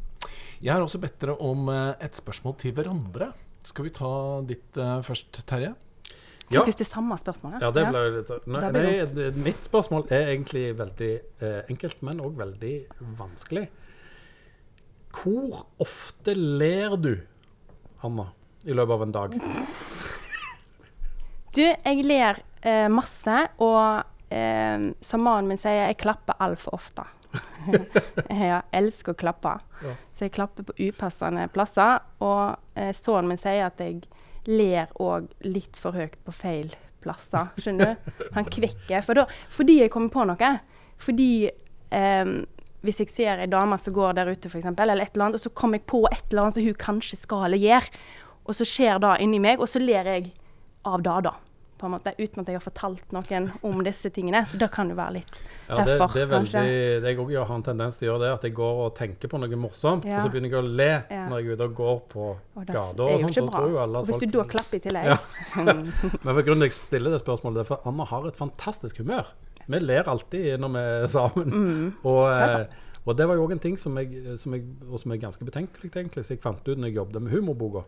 Jeg har også bedt dere om eh, et spørsmål til hverandre. Skal vi ta ditt eh, først, Terje? Ja. Hvis det samme spørsmålet. Ja, det ble litt Nei, nei mitt spørsmål er egentlig veldig eh, enkelt, men òg veldig vanskelig. Hvor ofte ler du, Anna, i løpet av en dag? Du, jeg ler eh, masse, og eh, som mannen min sier, jeg klapper altfor ofte. jeg elsker å klappe. Ja. Så jeg klapper på upassende plasser. Og eh, sønnen min sier at jeg ler òg litt for høyt på feil plasser. Skjønner du? Han kvekker. For da, fordi jeg kommer på noe. Fordi eh, hvis jeg ser ei dame som går der ute, eksempel, eller et eller annet, og så kommer jeg på et eller annet som hun kanskje skal eller gjør, og så skjer det inni meg, og så ler jeg av det, da. På en måte, uten at jeg har fortalt noen om disse tingene. Så det kan jo være litt Ja, det, derfor, det er veldig, kanskje. jeg òg har en tendens til å gjøre det, at jeg går og tenker på noe morsomt, Ja. og så begynner jeg å le Ja. når jeg er ute og går på Og gata. og sånt, tror jo alle Og hvis hvis du da klapper i tillegg Ja. Men for grunnen at jeg stiller det spørsmålet, det er for Anna har et fantastisk humør. Vi ler alltid når vi er sammen. Mm. Og, eh, og det var jo òg en ting som, jeg, som, jeg, og som er ganske betenkelig, egentlig, så jeg fant ut når jeg jobbet med humorboka.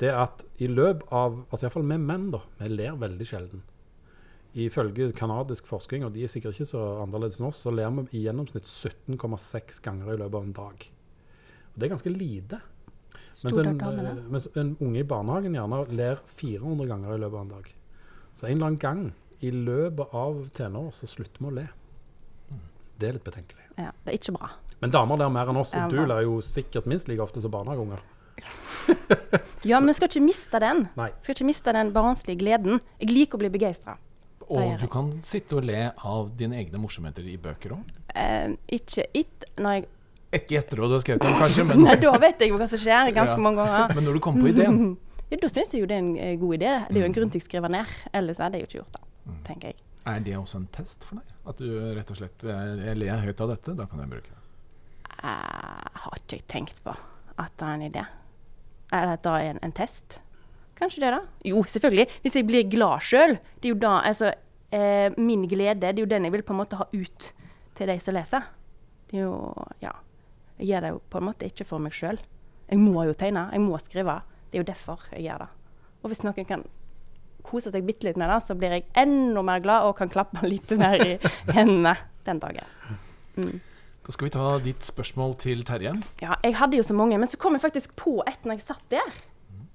Det at i løpet av Altså iallfall vi menn, da. Vi ler veldig sjelden. Ifølge kanadisk forskning, og de er sikkert ikke så annerledes enn oss, så ler vi i gjennomsnitt 17,6 ganger i løpet av en dag. Og det er ganske lite. Mens en, eh, mens en unge i barnehagen gjerne ler 400 ganger i løpet av en dag. Så en eller annen gang i løpet av tenåra så slutter vi å le. Det er litt betenkelig. Ja, det er ikke bra. Men damer ler mer enn oss, og du ler jo sikkert minst like ofte som barnehageunger. Ja, men skal ikke miste den. Nei. Skal ikke miste den barnslige gleden. Jeg liker å bli begeistra. Og du kan sitte og le av dine egne morsomheter i bøker òg. Eh, ikke it når jeg Ikke etter at du har skrevet dem, kanskje, men, Nei, da vet jeg jo hva som skjer ganske Ja. mange ganger. men når du kommer på ideen. Ja, da syns jeg jo det er en eh, god idé. Det er jo en grunn til jeg skriver ned. Ellers hadde jeg jo ikke gjort det, Mm. tenker jeg. Er det også en test for deg? At du rett og slett eh, Jeg ler høyt av dette, da kan jeg bruke det. Eh, har ikke jeg tenkt på at det er en idé. Er en, en test. Kanskje det, da? Jo, selvfølgelig. Hvis jeg blir glad sjøl. Det er jo da Altså, eh, min glede, det er jo den jeg vil på en måte ha ut til de som leser. Det er jo Ja. Jeg gjør det jo på en måte ikke for meg sjøl. Jeg må jo tegne. Jeg må skrive. Det er jo derfor jeg gjør det. Og hvis noen kan kose seg bitte litt med det, så blir jeg enda mer glad og kan klappe litt mer i hendene den dagen. Mm. Da skal vi ta ditt spørsmål til Terje. Ja, jeg hadde jo så mange, men så kom jeg faktisk på et når jeg satt der.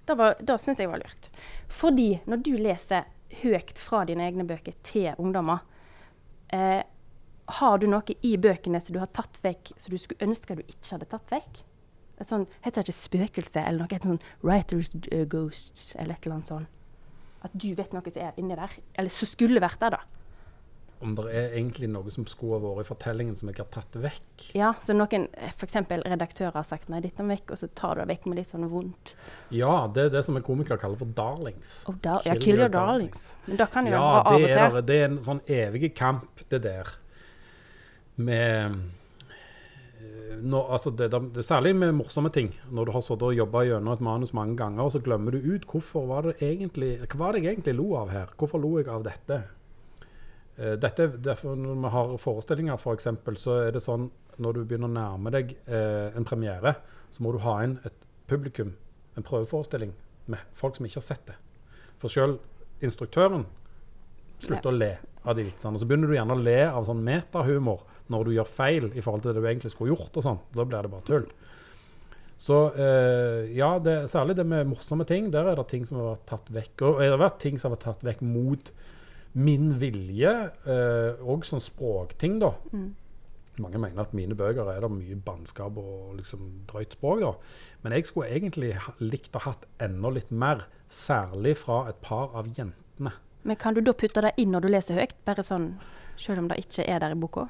Da, var- syns jeg var lurt. Fordi når du leser høyt fra dine egne bøker til ungdommer, eh, har du noe i bøkene som du har tatt vekk, som du skulle ønske du ikke hadde tatt vekk? Et sånn, Heter det ikke spøkelse eller noe? Et sånn writer's uh, ghost eller et eller annet sånt? At du vet noe som er inni der? Eller som skulle vært der, da. Om det er egentlig noe som skulle ha vært i fortellingen som jeg har tatt vekk. Ja, Så noen f.eks. redaktører har sagt 'nei, dette må vekk', og så tar du det vekk med litt sånn vondt. Ja, det er det som en komiker kaller for darlings. Oh, da, ja, Kill kill your darlings. darlings. Men da kan jo Ja, være av og til. Ja, det er en sånn evig kamp, det der. Med eh, altså det, det, Særlig med morsomme ting. Når du har sittet og jobba gjennom et manus mange ganger, og så glemmer du ut hvorfor var det egentlig, hva var det jeg egentlig lo av her. Hvorfor lo jeg av dette? Eh, dette derfor Når vi har forestillinger, for eksempel, så er det sånn når du begynner å nærme deg eh, en premiere, så må du ha inn et publikum, en prøveforestilling, med folk som ikke har sett det. For sjøl instruktøren slutter å le av de vitsene. Og så begynner du gjerne å le av sånn metahumor når du gjør feil i forhold til det du egentlig skulle gjort. og sånn. Da blir det bare tull. Så eh, ja, det, særlig det med morsomme ting, der er det ting som har vært tatt vekk. Og det har vært ting som har vært tatt vekk mot min vilje, eh, og sånn språkting, da. Mm. Mange mener at mine bøker er det mye bannskap og liksom drøyt språk. da. Men jeg skulle egentlig likt å hatt enda litt mer, særlig fra et par av jentene. Men kan du da putte det inn når du leser høyt, bare sånn selv om det ikke er der i boka?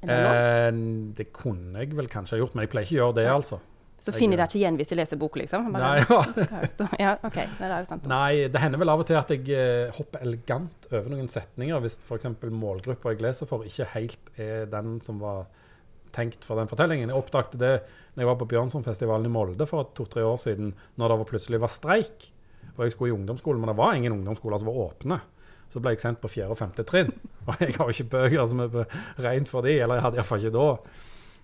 Det? Eh, det kunne jeg vel kanskje ha gjort, men jeg pleier ikke å gjøre det, altså. Så finner jeg det ikke igjen hvis jeg leser boka, liksom? Nei, Bare, ja. skal jo. Ja, OK. Det. Nei, det hender vel av og til at jeg eh, hopper elegant over noen setninger, hvis f.eks. målgruppa jeg leser for, ikke helt er den som var tenkt for den fortellingen. Jeg oppdaget det når jeg var på Bjørnsonfestivalen i Molde for to-tre år siden, når det var plutselig var streik. Og jeg skulle i ungdomsskolen, men det var ingen ungdomsskoler som var åpne. Så ble jeg sendt på fjerde og femte trinn. Og jeg har jo ikke bøker som er rent for de, eller jeg hadde iallfall ikke da.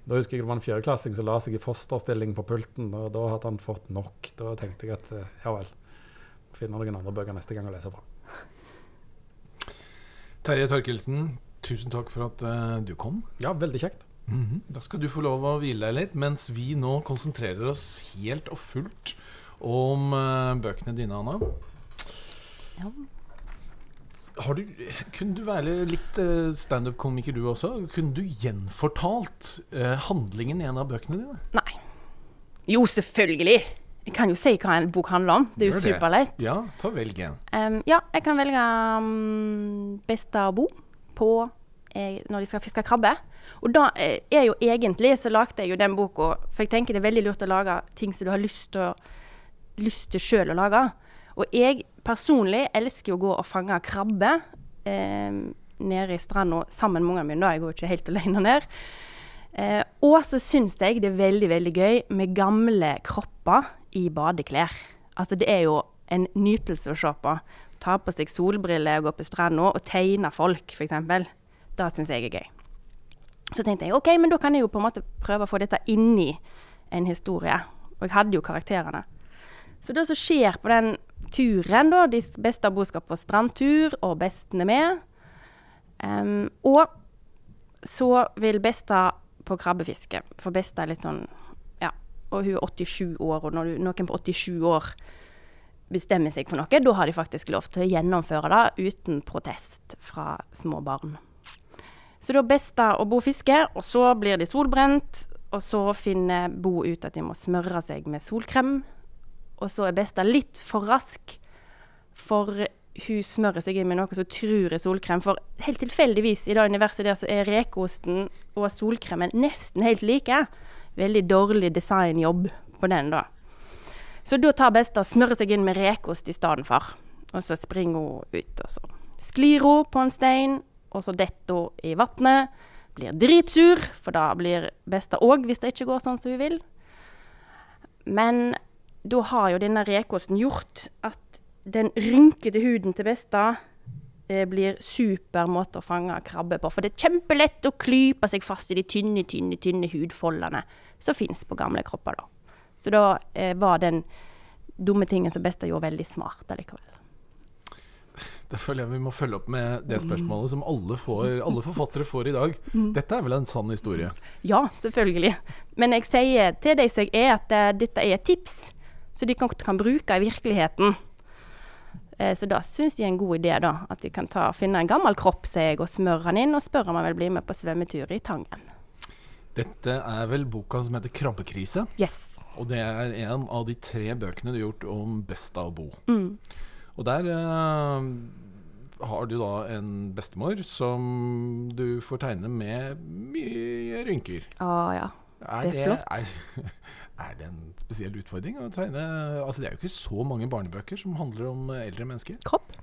Da husker jeg det var en fjerdeklassing som la seg i fosterstilling på pulten, og da hadde han fått nok. Da tenkte jeg at eh, ja vel, finner noen andre bøker neste gang å lese fra. Terje Torkelsen, tusen takk for at uh, du kom. Ja, veldig kjekt. Mhm. Da skal du få lov å hvile deg litt, mens vi nå konsentrerer oss helt og fullt om uh, bøkene dine, Anna. Ja. Har du, kunne du være litt uh, standup-komiker du også? Kunne du gjenfortalt eh, handlingen i en av bøkene dine? Nei. Jo, selvfølgelig. Jeg kan jo si hva en bok handler om. Det er jo superlett. Ja, ta velg en. Um, ja, jeg kan velge um, beste å bo på eh, når de skal fiske krabbe. Og da eh, er jo egentlig så lagde jeg jo den boka For jeg tenker det er veldig lurt å lage ting som du har lyst til, lyst til sjøl å lage. Og jeg personlig elsker jo å gå og fange krabbe eh, nede i stranda sammen med ungene mine. da, Jeg går ikke helt alene ned. Eh, og så syns jeg det er veldig veldig gøy med gamle kropper i badeklær. Altså det er jo en nytelse å se på. Ta på seg solbriller og gå på stranda og tegne folk, f.eks. Det syns jeg er gøy. Så tenkte jeg OK, men da kan jeg jo på en måte prøve å få dette inni en historie. Og jeg hadde jo karakterene. Så det som skjer på den turen, da De beste av skal på strandtur, og besten er med. Um, og så vil Besta på krabbefiske. For Besta er litt sånn Ja. Og hun er 87 år, og når du, noen på 87 år bestemmer seg for noe, da har de faktisk lov til å gjennomføre det uten protest fra små barn. Så da er Besta å bo fiske, og så blir de solbrent. Og så finner Bo ut at de må smøre seg med solkrem. Og så er Besta litt for rask, for hun smører seg inn med noe som tror er solkrem. For helt tilfeldigvis i det universet der så er rekeosten og solkremen nesten helt like. Veldig dårlig designjobb på den, da. Så da tar Besta smører seg inn med rekeost i stedet for. Og så springer hun ut, og så sklir hun på en stein, og så detter hun i vannet. Blir dritsur, for da blir Besta òg, hvis det ikke går sånn som hun vil. Men da har jo denne rekeosten gjort at den rynkete huden til Besta eh, blir super måte å fange krabbe på. For det er kjempelett å klype seg fast i de tynne, tynne, tynne hudfoldene som fins på gamle kropper. da. Så da eh, var den dumme tingen som Besta gjorde, veldig smart allikevel. Da føler jeg vi må følge opp med det spørsmålet som alle, får, alle forfattere får i dag. Dette er vel en sann historie? Ja, selvfølgelig. Men jeg sier til deg som jeg er, at eh, dette er et tips, så de kan, kan bruke i virkeligheten. Eh, så da syns de er en god idé, da. At de kan ta, finne en gammel kropp, sier jeg, og smøre den inn, og spørre om han vil bli med på svømmetur i Tangen. Dette er vel boka som heter 'Krabbekrise'. Yes. Og det er en av de tre bøkene du har gjort om Besta å Bo. Mm. Og der eh, har du da en bestemor som du får tegne med mye rynker. Å ja. Er Det er flott. Er, er det en spesiell utfordring å tegne Altså Det er jo ikke så mange barnebøker som handler om eh, eldre mennesker. Kropp.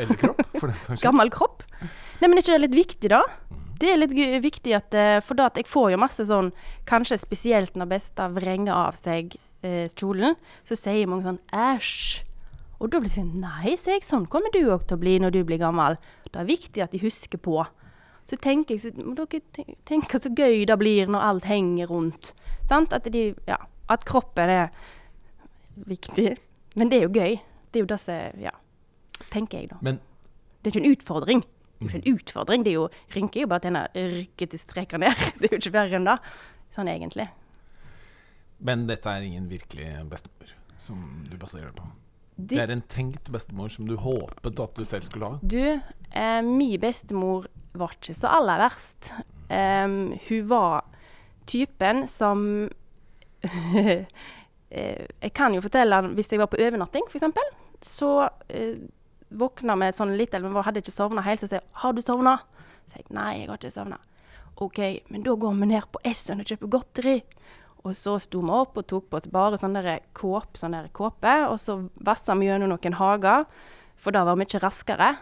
Eldre kropp, for den saks skyld. Gammel kropp. Nei, men er ikke det litt viktig, da? Det er litt viktig at eh, For da at jeg får jo masse sånn Kanskje spesielt når Besta vrenger av seg eh, kjolen, så sier mange sånn æsj. Og da blir det sånn Nei, sier jeg, sånn kommer du òg til å bli når du blir gammel. Det er viktig at de husker på. Så tenker jeg så, må dere te- tenke så gøy det blir når alt henger rundt. Sant? At, de, ja, at kroppen er viktig. Men det er jo gøy. Det er jo det som Ja. Tenker jeg, da. Men Det er ikke en utfordring. Det er ikke en utfordring. Det er jo, rynker er jo bare at denne rykkete streker ned. Det er jo ikke verre enn det. Sånn egentlig. Men dette er ingen virkelig bestemor som du baserer det på. Det Det, er en tenkt bestemor som du håpet at du selv skulle ha. du, eh, min bestemor var ikke så aller verst. Um, hun var typen som eh, Jeg kan jo fortelle hvis jeg var på overnatting, f.eks., så uh, våkna vi sånn litt, eller vi hadde ikke sovna helt, så sier 'Har du sovna?' Så jeg 'Nei, jeg har ikke sovna'. OK, men da går vi ned på Essen og kjøper godteri. Og så sto vi opp og tok på oss bare sånn der kåp, sånn kåpe, og så vassa vi gjennom noen hager, for da var vi ikke raskere.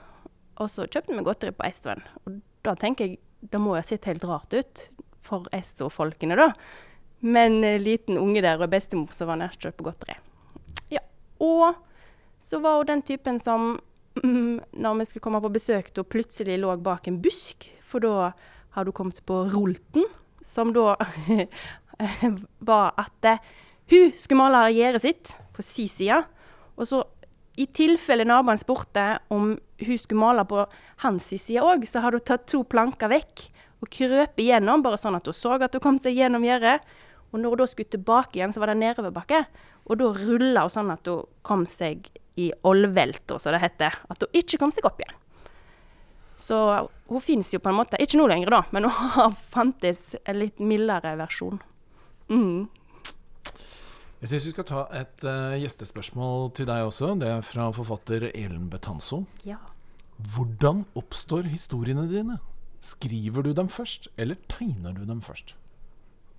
Og så kjøpte vi godteri på Esson. Og da tenker jeg det må jo ha sett helt rart ut for Esso-folkene, da. Men eh, liten unge der og bestemor som var nær kjøpe godteri. Ja. Og så var hun den typen som mm, når vi skulle komme på besøk, da plutselig lå bak en busk. For da hadde hun kommet på Rolten, som da var at eh, hun skulle male gjerdet sitt på si side. Og så i tilfelle naboen spurte om hun skulle male på hans side òg, så hadde hun tatt to planker vekk og krøpet gjennom, bare sånn at hun så at hun kom seg gjennom gjerdet. Og når hun da skulle tilbake igjen, så var det nedoverbakke. Og da rulla hun sånn at hun kom seg i olvelta, som det heter. At hun ikke kom seg opp igjen. Så hun fins jo på en måte Ikke nå lenger, da, men hun har fantes en litt mildere versjon. Mm. Jeg syns vi skal ta et uh, gjestespørsmål til deg også. Det er fra forfatter Elen Betanzo. Ja. Hvordan oppstår historiene dine? Skriver du dem først, eller tegner du dem først?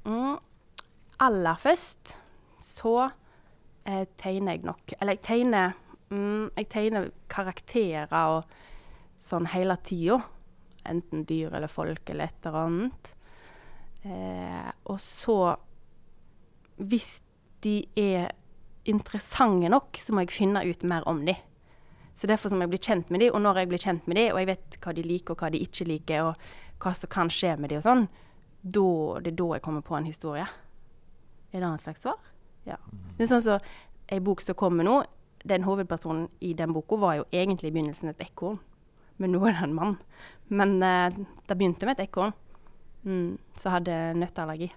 Mm. Aller først så eh, tegner jeg nok Eller jeg tegner, mm, jeg tegner karakterer og sånn hele tida. Enten dyr eller folk eller et eller annet. Eh, og så, hvis de er interessante nok, så må jeg finne ut mer om de. Så derfor må jeg bli kjent med de, og når jeg blir kjent med de, og jeg vet hva de liker og hva de ikke liker, og hva som kan skje med de og sånn, da, det er da jeg kommer på en historie. Er det et slags svar? Ja. Det er sånn som så, ei bok som kommer nå, den hovedpersonen i den boka var jo egentlig i begynnelsen et ekorn. Men nå er det en mann. Men uh, det begynte med et ekorn mm, som hadde nøtteallergi.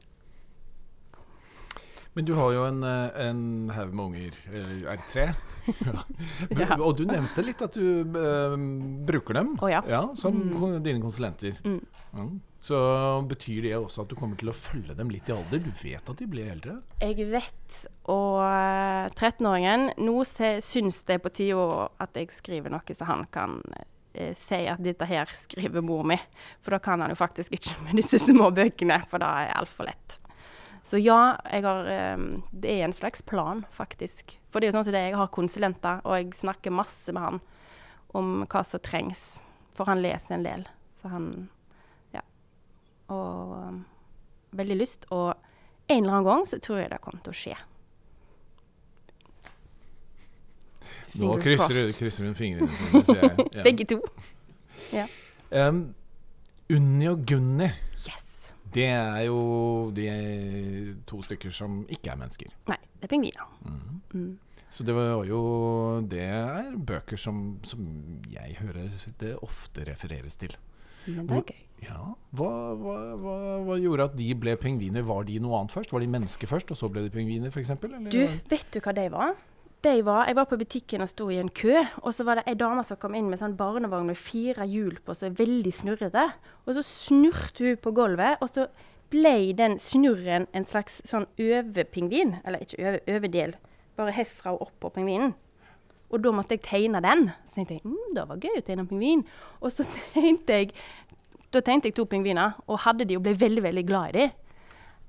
Men du har jo en, eh, en haug med unger. Er det tre? ja. Og du nevnte litt at du uh, bruker dem oh, ja. Ja, som mm. dine konsulenter. Mm. Ja. Så betyr det også at du kommer til å følge dem litt i alder? Du vet at de blir eldre? Jeg vet. Og 13-åringen Nå syns det er på tide at jeg skriver noe så han kan eh, si at dette her skriver mor mi. For da kan han jo faktisk ikke med disse små bøkene, for da er det altfor lett. Så ja, har, um, det er en slags plan, faktisk. For det er jo sånn som det, jeg har konsulenter, og jeg snakker masse med han om hva som trengs. For han leser en del. Så han Ja. Og um, veldig lyst. Og en eller annen gang så tror jeg det kommer til å skje. Nå krysser, krysser hun fingrene sine, ser jeg. Ja. Begge to. Ja. Um, Unni og Gunni. Yes. Det er jo de to stykker som ikke er mennesker. Nei, det er pingviner. Mm. Mm. Så det var jo Det er bøker som, som, jeg hører det ofte refereres til. Men det er gøy. Ja. Hva, hva, hva, hva, gjorde at de ble pingviner? Var de noe annet først? Var de mennesker først, og så ble de pingviner, f.eks.? Du, vet du hva de var? De var, jeg var på butikken og sto i en kø, og så var det ei dame som kom inn med sånn barnevogn med fire hjul på som er veldig snurrete. Og så snurte hun på gulvet, og så ble den snurren en slags sånn overpingvin. Eller ikke over, overdel, bare herfra og opp på pingvinen. Og da måtte jeg tegne den. Så tenkte jeg mm, det var gøy å tegne pingvin. Og så tegnte jeg da tegnte jeg to pingviner, og hadde de og ble veldig veldig glad i de.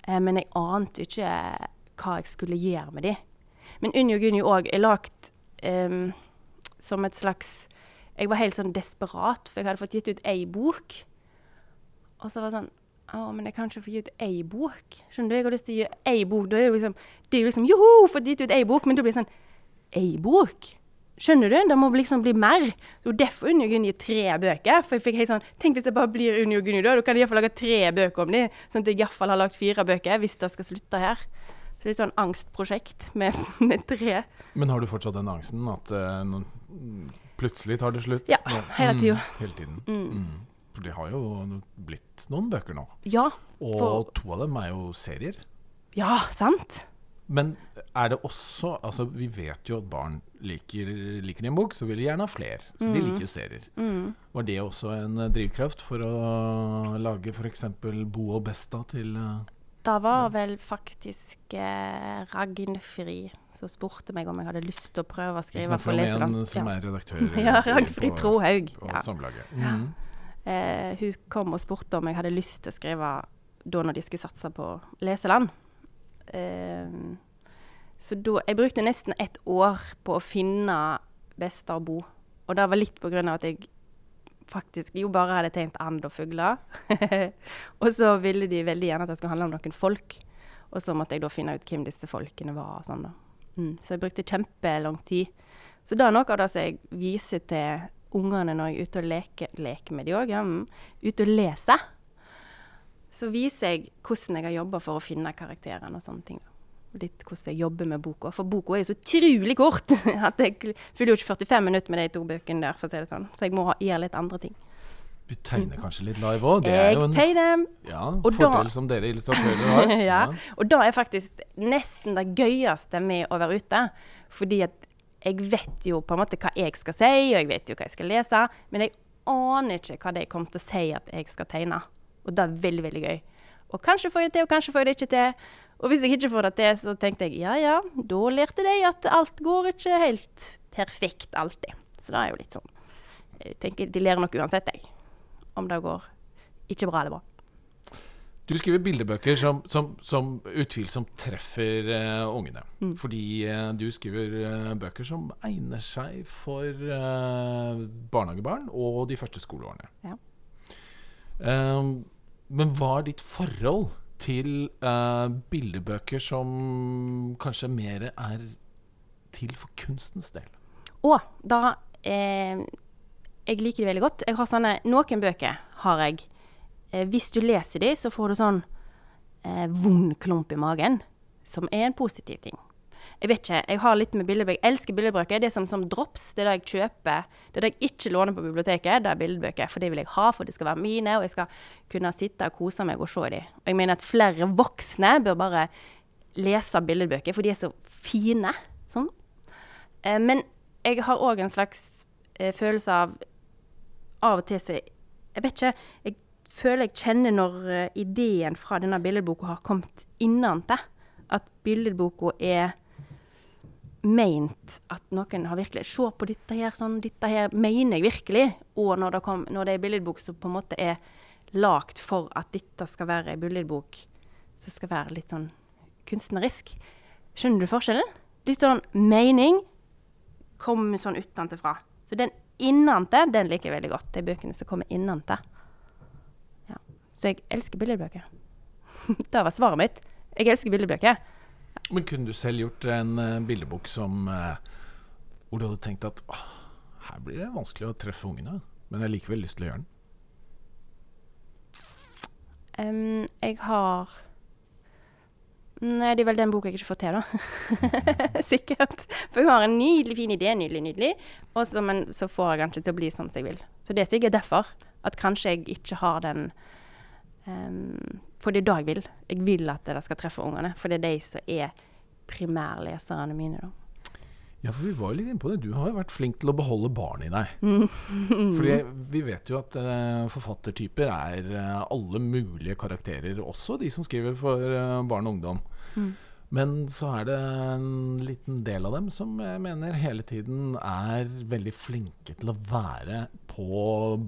Eh, men jeg ante ikke hva jeg skulle gjøre med de. Men Unni og Gunni òg er lagt um, som et slags Jeg var helt sånn desperat, for jeg hadde fått gitt ut ei bok. Og så var det sånn Å, men jeg kan ikke få gitt ut ei bok. Skjønner du? Jeg har lyst til å gi ei bok. Da er det jo liksom Det er jo liksom Joho, fått gitt ut ei bok. Men da blir det sånn Ei bok? Skjønner du? Det må liksom bli mer. Det er derfor Unni og Gunni gir tre bøker. For jeg fikk helt sånn Tenk hvis det bare blir Unni og Gunni, da. Da kan jeg iallfall lage tre bøker om dem. Sånn at jeg iallfall har lagt fire bøker, hvis det skal slutte her. Så litt sånn angstprosjekt med, med, tre. Men har du fortsatt den angsten at uh, plutselig tar det slutt? Ja, hele tida. Mm, hele tiden. Mm. Mm. For det har jo blitt noen bøker nå. Ja. Og for... to av dem er jo serier. Ja, sant. Men er det også Altså, vi vet jo at barn liker, liker din en bok, så vil de gjerne ha flere. Så de mm. liker jo serier. Mm. Var det også en drivkraft for å lage f.eks. Bo og Besta til uh, det var vel faktisk eh, Ragnfri som spurte meg om jeg hadde lyst til å prøve å skrive for leseland. Du snakker om en som er redaktør ja, Ragnfri Trohaug. På, ja. Samlaget. Mm. Ja. Eh, hun kom og spurte om jeg hadde lyst til å skrive da når de skulle satse på leseland. Eh, så da Jeg brukte nesten ett år på å finne best å bo. Og det var litt på grunn av at jeg faktisk jo bare hadde tegnet and og fugler. og så ville de veldig gjerne at det skulle handle om noen folk. Og så måtte jeg da finne ut hvem disse folkene var. og sånn da. Mm. Så jeg brukte kjempelang tid. Så det er noe av det som jeg viser til ungene når jeg er ute og leker, leker med de òg. Ja, mm. ute og leser. Så viser jeg hvordan jeg har jobba for å finne karakterene og sånne ting. da. Litt hvordan jeg jobber med boka. For boka er jo så utrolig kort at jeg fyller jo ikke 45 minutter med de to bøkene der, for å si det sånn. Så jeg må ha, gjøre litt andre ting. Du tegner kanskje litt live òg? Jeg en tegner ja, og da- fordel som dere illustratører har. ja. Og det er faktisk nesten det gøyeste med å være ute. Fordi at jeg vet jo på en måte hva jeg skal si, og jeg vet jo hva jeg skal lese. Men jeg aner ikke hva de kommer til å si at jeg skal tegne. Og det er veldig, veldig gøy. Og kanskje får jeg det til, og kanskje får jeg det ikke til. Og hvis jeg ikke får det til, så tenkte jeg ja ja, da lærte de at alt går ikke helt perfekt alltid. Så det er jo litt sånn Jeg tenker de lærer nok uansett, jeg. Om det går ikke bra eller bra. Du skriver bildebøker som, som, som utvilsomt treffer uh, ungene. Mm. Fordi uh, du skriver uh, bøker som egner seg for eh, barnehagebarn og de første skoleårene. Ja. Eh, men hva er ditt forhold til uh, bildebøker som kanskje mer er til for kunstens del? Å, da eh, Jeg liker det veldig godt. Jeg har sånne, Noen bøker har jeg. Eh, hvis du leser de, så får du sånn eh, vond klump i magen, som er en positiv ting. Jeg vet ikke, jeg har litt med bildebøker. Jeg elsker bildebøker. Det er som, som drops. Det er det jeg kjøper. Det er det jeg ikke låner på biblioteket. Det er bildebøker. For det vil jeg ha, for de skal være mine, og jeg skal kunne sitte og kose meg og se de. Og jeg mener at flere voksne bør bare lese bildebøker, for de er så fine. Sånn. Eh, men jeg har òg en slags eh, følelse av Av og til så Jeg vet ikke. Jeg føler jeg kjenner når eh, ideen fra denne billedboka har kommet innentil. At billedboka er meint at noen har virkelig Se på dette her, sånn, dette her mener jeg virkelig. Og når det, kom, når det er billedbok som på en måte er lagd for at dette skal være en billedbok som skal være litt sånn kunstnerisk. Skjønner du forskjellen? Litt sånn mening kommer sånn utenfra. Så den innante, den liker jeg veldig godt. De bøkene som kommer innante. Ja. Så jeg elsker billedbøker. det var svaret mitt. Jeg elsker billedbøker. Men kunne du selv gjort en eh, bildebok som eh, hvor du hadde tenkt at «Åh, her blir det vanskelig å treffe ungene, men jeg har likevel lyst til å gjøre den? Um, jeg har Nei, det er vel den boka jeg ikke får til, da. Sikkert. For jeg har en nydelig fin idé, nydelig, nydelig. Og så, men så får jeg den ikke til å bli sånn som jeg vil. Så det er sikkert derfor at kanskje jeg ikke har den em, For det er det jeg vil. Jeg vil at det skal treffe ungene. For det er de som er primærleserne mine, da. Ja, for vi var jo litt inne på det. Du har jo vært flink til å beholde barn i deg. Mm. Fordi vi vet jo at uh, forfattertyper er uh, alle mulige karakterer, også de som skriver for uh, barn og ungdom. Mm. Men så er det en liten del av dem som jeg mener hele tiden er veldig flinke til å være på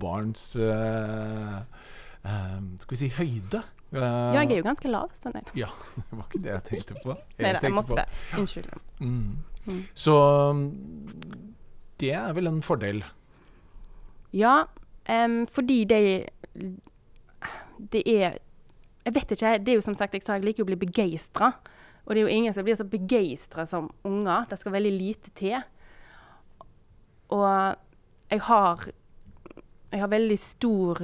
barns Skal vi si høyde. Eh, Ja, jeg er jo ganske lav. Sånn er. Ja, det var ikke det jeg tenkte på. Nei da, jeg måtte på- det. Unnskyld. Mm. Mm. Så mm, det er vel en fordel. Ja, um, fordi det Det er Jeg vet ikke. Det er jo som sagt, jeg sa jeg liker å bli begeistra. Og det er jo ingen som blir så begeistra som unger. Det skal veldig lite til. Og jeg har Jeg har veldig stor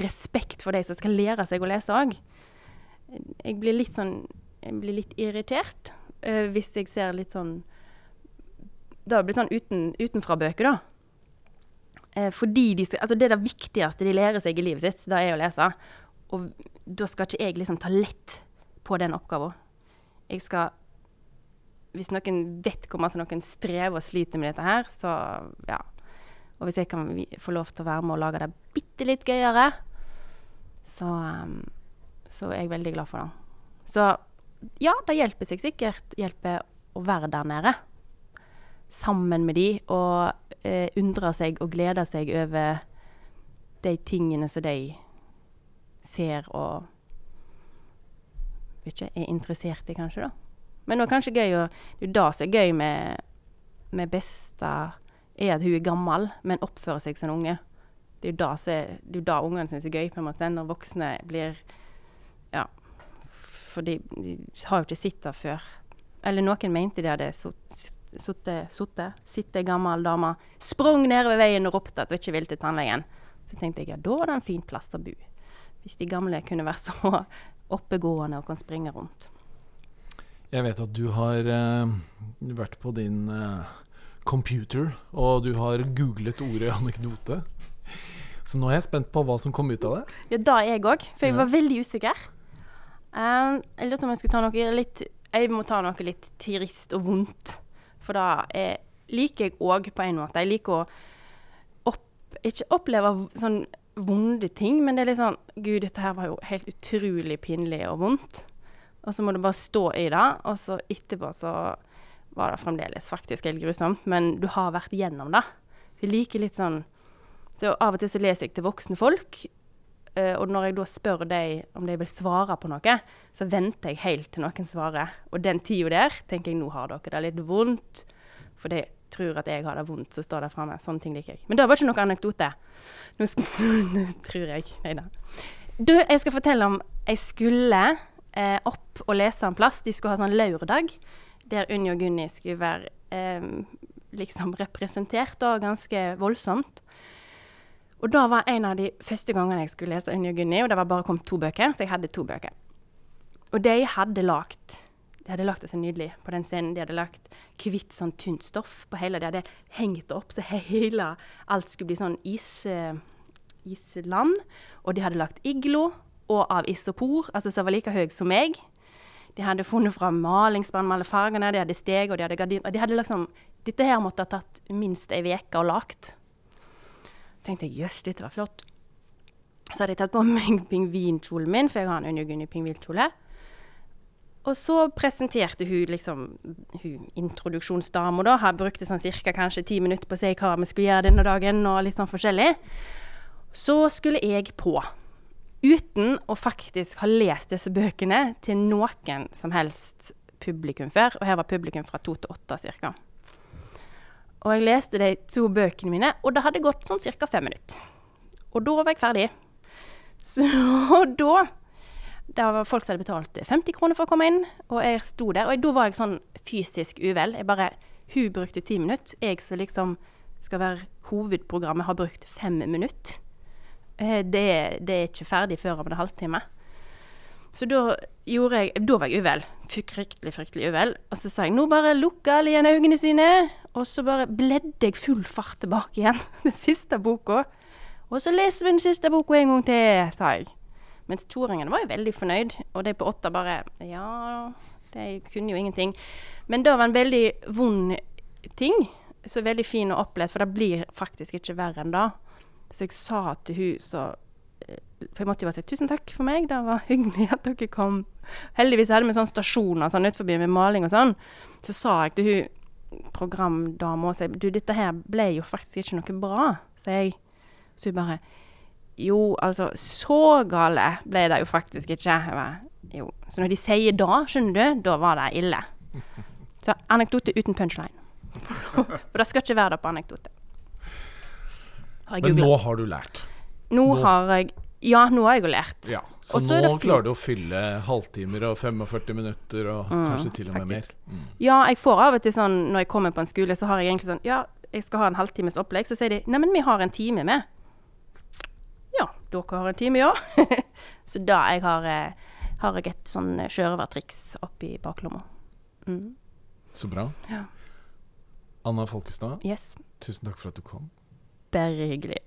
respekt for de som skal lære seg å lese òg. Jeg blir litt sånn Jeg blir litt irritert uh, hvis jeg ser litt sånn Det har blitt sånn uten, utenfra-bøker, da. Uh, fordi de skal, altså det er det viktigste de lærer seg i livet sitt, det er å lese. Og da skal ikke jeg liksom ta lett på den oppgaven. Jeg skal Hvis noen vet hvor masse noen strever og sliter med dette her, så ja. Og hvis jeg kan få lov til å være med og lage det bitte litt gøyere, så, um, så er jeg veldig glad for det. Så ja, det hjelper seg sikkert hjelper å være der nede. Sammen med de og eh, undre seg og glede seg over de tingene som de ser og ikke, er interessert i, kanskje. da. Men det er kanskje gøy å Det er det som er gøy med, med Besta, er at hun er gammel, men oppfører seg som en unge. Det er jo da, det jo da ungene syns er gøy, på en måte, når voksne blir Ja. For de, de har jo ikke sett det før. Eller noen mente de hadde sittet Sittet sitte gammel dame, sprang nedover veien og ropte at hun ikke ville til tannlegen. Så tenkte jeg ja, da var det en fin plass å bo. Hvis de gamle kunne være så oppegående og kan springe rundt. Jeg vet at du har eh, vært på din eh, computer, og du har googlet ordet anekdote. Så nå er jeg spent på hva som kom ut av det. Ja, da er jeg òg, for jeg var veldig usikker. Um, jeg lurte om jeg skulle ta noe litt Jeg må ta noe litt trist og vondt. For da er, liker jeg òg på en måte. Jeg liker å opp, ikke oppleve sånn vonde ting, men det er litt sånn Gud, dette her var jo helt utrolig pinlig og vondt. Og så må du bare stå i det, og så etterpå så var det fremdeles faktisk helt grusomt. Men du har vært gjennom det. Jeg liker litt sånn så Av og til så leser jeg til voksne folk, eh, og når jeg da spør dem om de vil svare på noe, så venter jeg helt til noen svarer. Og den tida der tenker jeg nå har dere det litt vondt, for de tror at jeg har det vondt, så står det framme. Sånne ting liker jeg. Men det var ikke noe anekdote. Nå skal, tror jeg. Nei da. Du, jeg skal fortelle om Jeg skulle eh, opp og lese en plass. De skulle ha sånn lørdag der Unni og Gunni skulle være eh, liksom representert, og ganske voldsomt. Og da var en av de første gangene jeg skulle lese Unni og Gunni, og det var bare kommet to bøker, så jeg hadde to bøker. Og de hadde lagt De hadde lagt det så nydelig på den scenen. De hadde lagt hvitt sånn tynt stoff på hele. De hadde hengt det opp så hele alt skulle bli sånn is, island. Og de hadde lagt iglo, og av isopor, altså som var like høy som meg. De hadde funnet fram malingsspann med alle fargene, de hadde steg og de hadde gardiner. De hadde liksom, dette her måtte ha tatt minst ei uke å lagt tenkte jeg jøss, dette var flott. Så hadde jeg tatt på meg pingvinkjolen min, for jeg har en undergunni og pingvinkjole. Og så presenterte hun liksom hun introduksjonsdama, da. Har brukte sånn cirka kanskje ti minutter på å si hva vi skulle gjøre denne dagen, og litt sånn forskjellig. Så skulle jeg på. Uten å faktisk ha lest disse bøkene til noen som helst publikum før. Og her var publikum fra to til åtte cirka. Og jeg leste de to bøkene mine, og det hadde gått sånn ca. fem minutter. Og da var jeg ferdig. Så da Det var folk som hadde betalt 50 kroner for å komme inn, og jeg sto der. Og da var jeg sånn fysisk uvel. Jeg bare Hun brukte ti minutter. Jeg som liksom skal være hovedprogrammet, har brukt fem minutter. Eh, Det, det er ikke ferdig før om en halvtime. Så da gjorde jeg Da var jeg uvel. Fryktelig, fryktelig uvel. Og så sa jeg nå bare lukker alle igjen øynene sine. Og så bare bledde jeg full fart tilbake igjen, den siste boka. Og så leser vi den siste boka en gang til, sa jeg. Mens toåringene var jo veldig fornøyd, og de på åtte bare Ja, de kunne jo ingenting. Men det var en veldig vond ting. Så veldig fin å oppleve, for det blir faktisk ikke verre enn det. Så jeg sa til hun så eh, For jeg måtte jo bare si tusen takk for meg, det var hyggelig at dere kom. Heldigvis hadde vi sånne stasjoner sånn utenfor med maling og sånn. Så sa jeg til hun programdama og sa du, dette her ble jo faktisk ikke noe bra, sa jeg. Så hun bare Jo, altså, så gale ble det jo faktisk ikke. Bare, jo. Så når de sier da, skjønner du, da var det ille. Så anekdote uten punchline. For det skal ikke være det på anekdote. Men nå har du lært. Nå nå- har jeg Ja, nå har jeg jo lært. Ja, Så Også nå klarer du å fylle halvtimer og 45 minutter, og Mm, kanskje til og med mer. Mm. Ja, jeg får av og til sånn når jeg kommer på en skole, så har jeg egentlig sånn Ja, jeg skal ha en halvtimes opplegg. Så sier de Neimen, vi har en time med. Ja, dere har en time, ja. så da jeg har, eh, har jeg et sånn eh, sjørøvertriks oppi baklomma. Mm. Så bra. Ja. Anna Folkestad, Yes. tusen takk for at du kom. Bare hyggelig.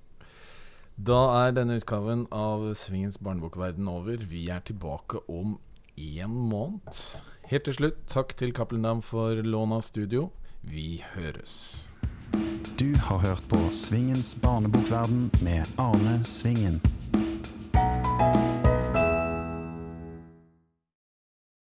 Da er denne utgaven av Svingens barnebokverden over. Vi er tilbake om én måned. Helt til slutt, takk til Cappelen Dam for lån av studio. Vi høres. Du har hørt på Svingens barnebokverden med Arne Svingen.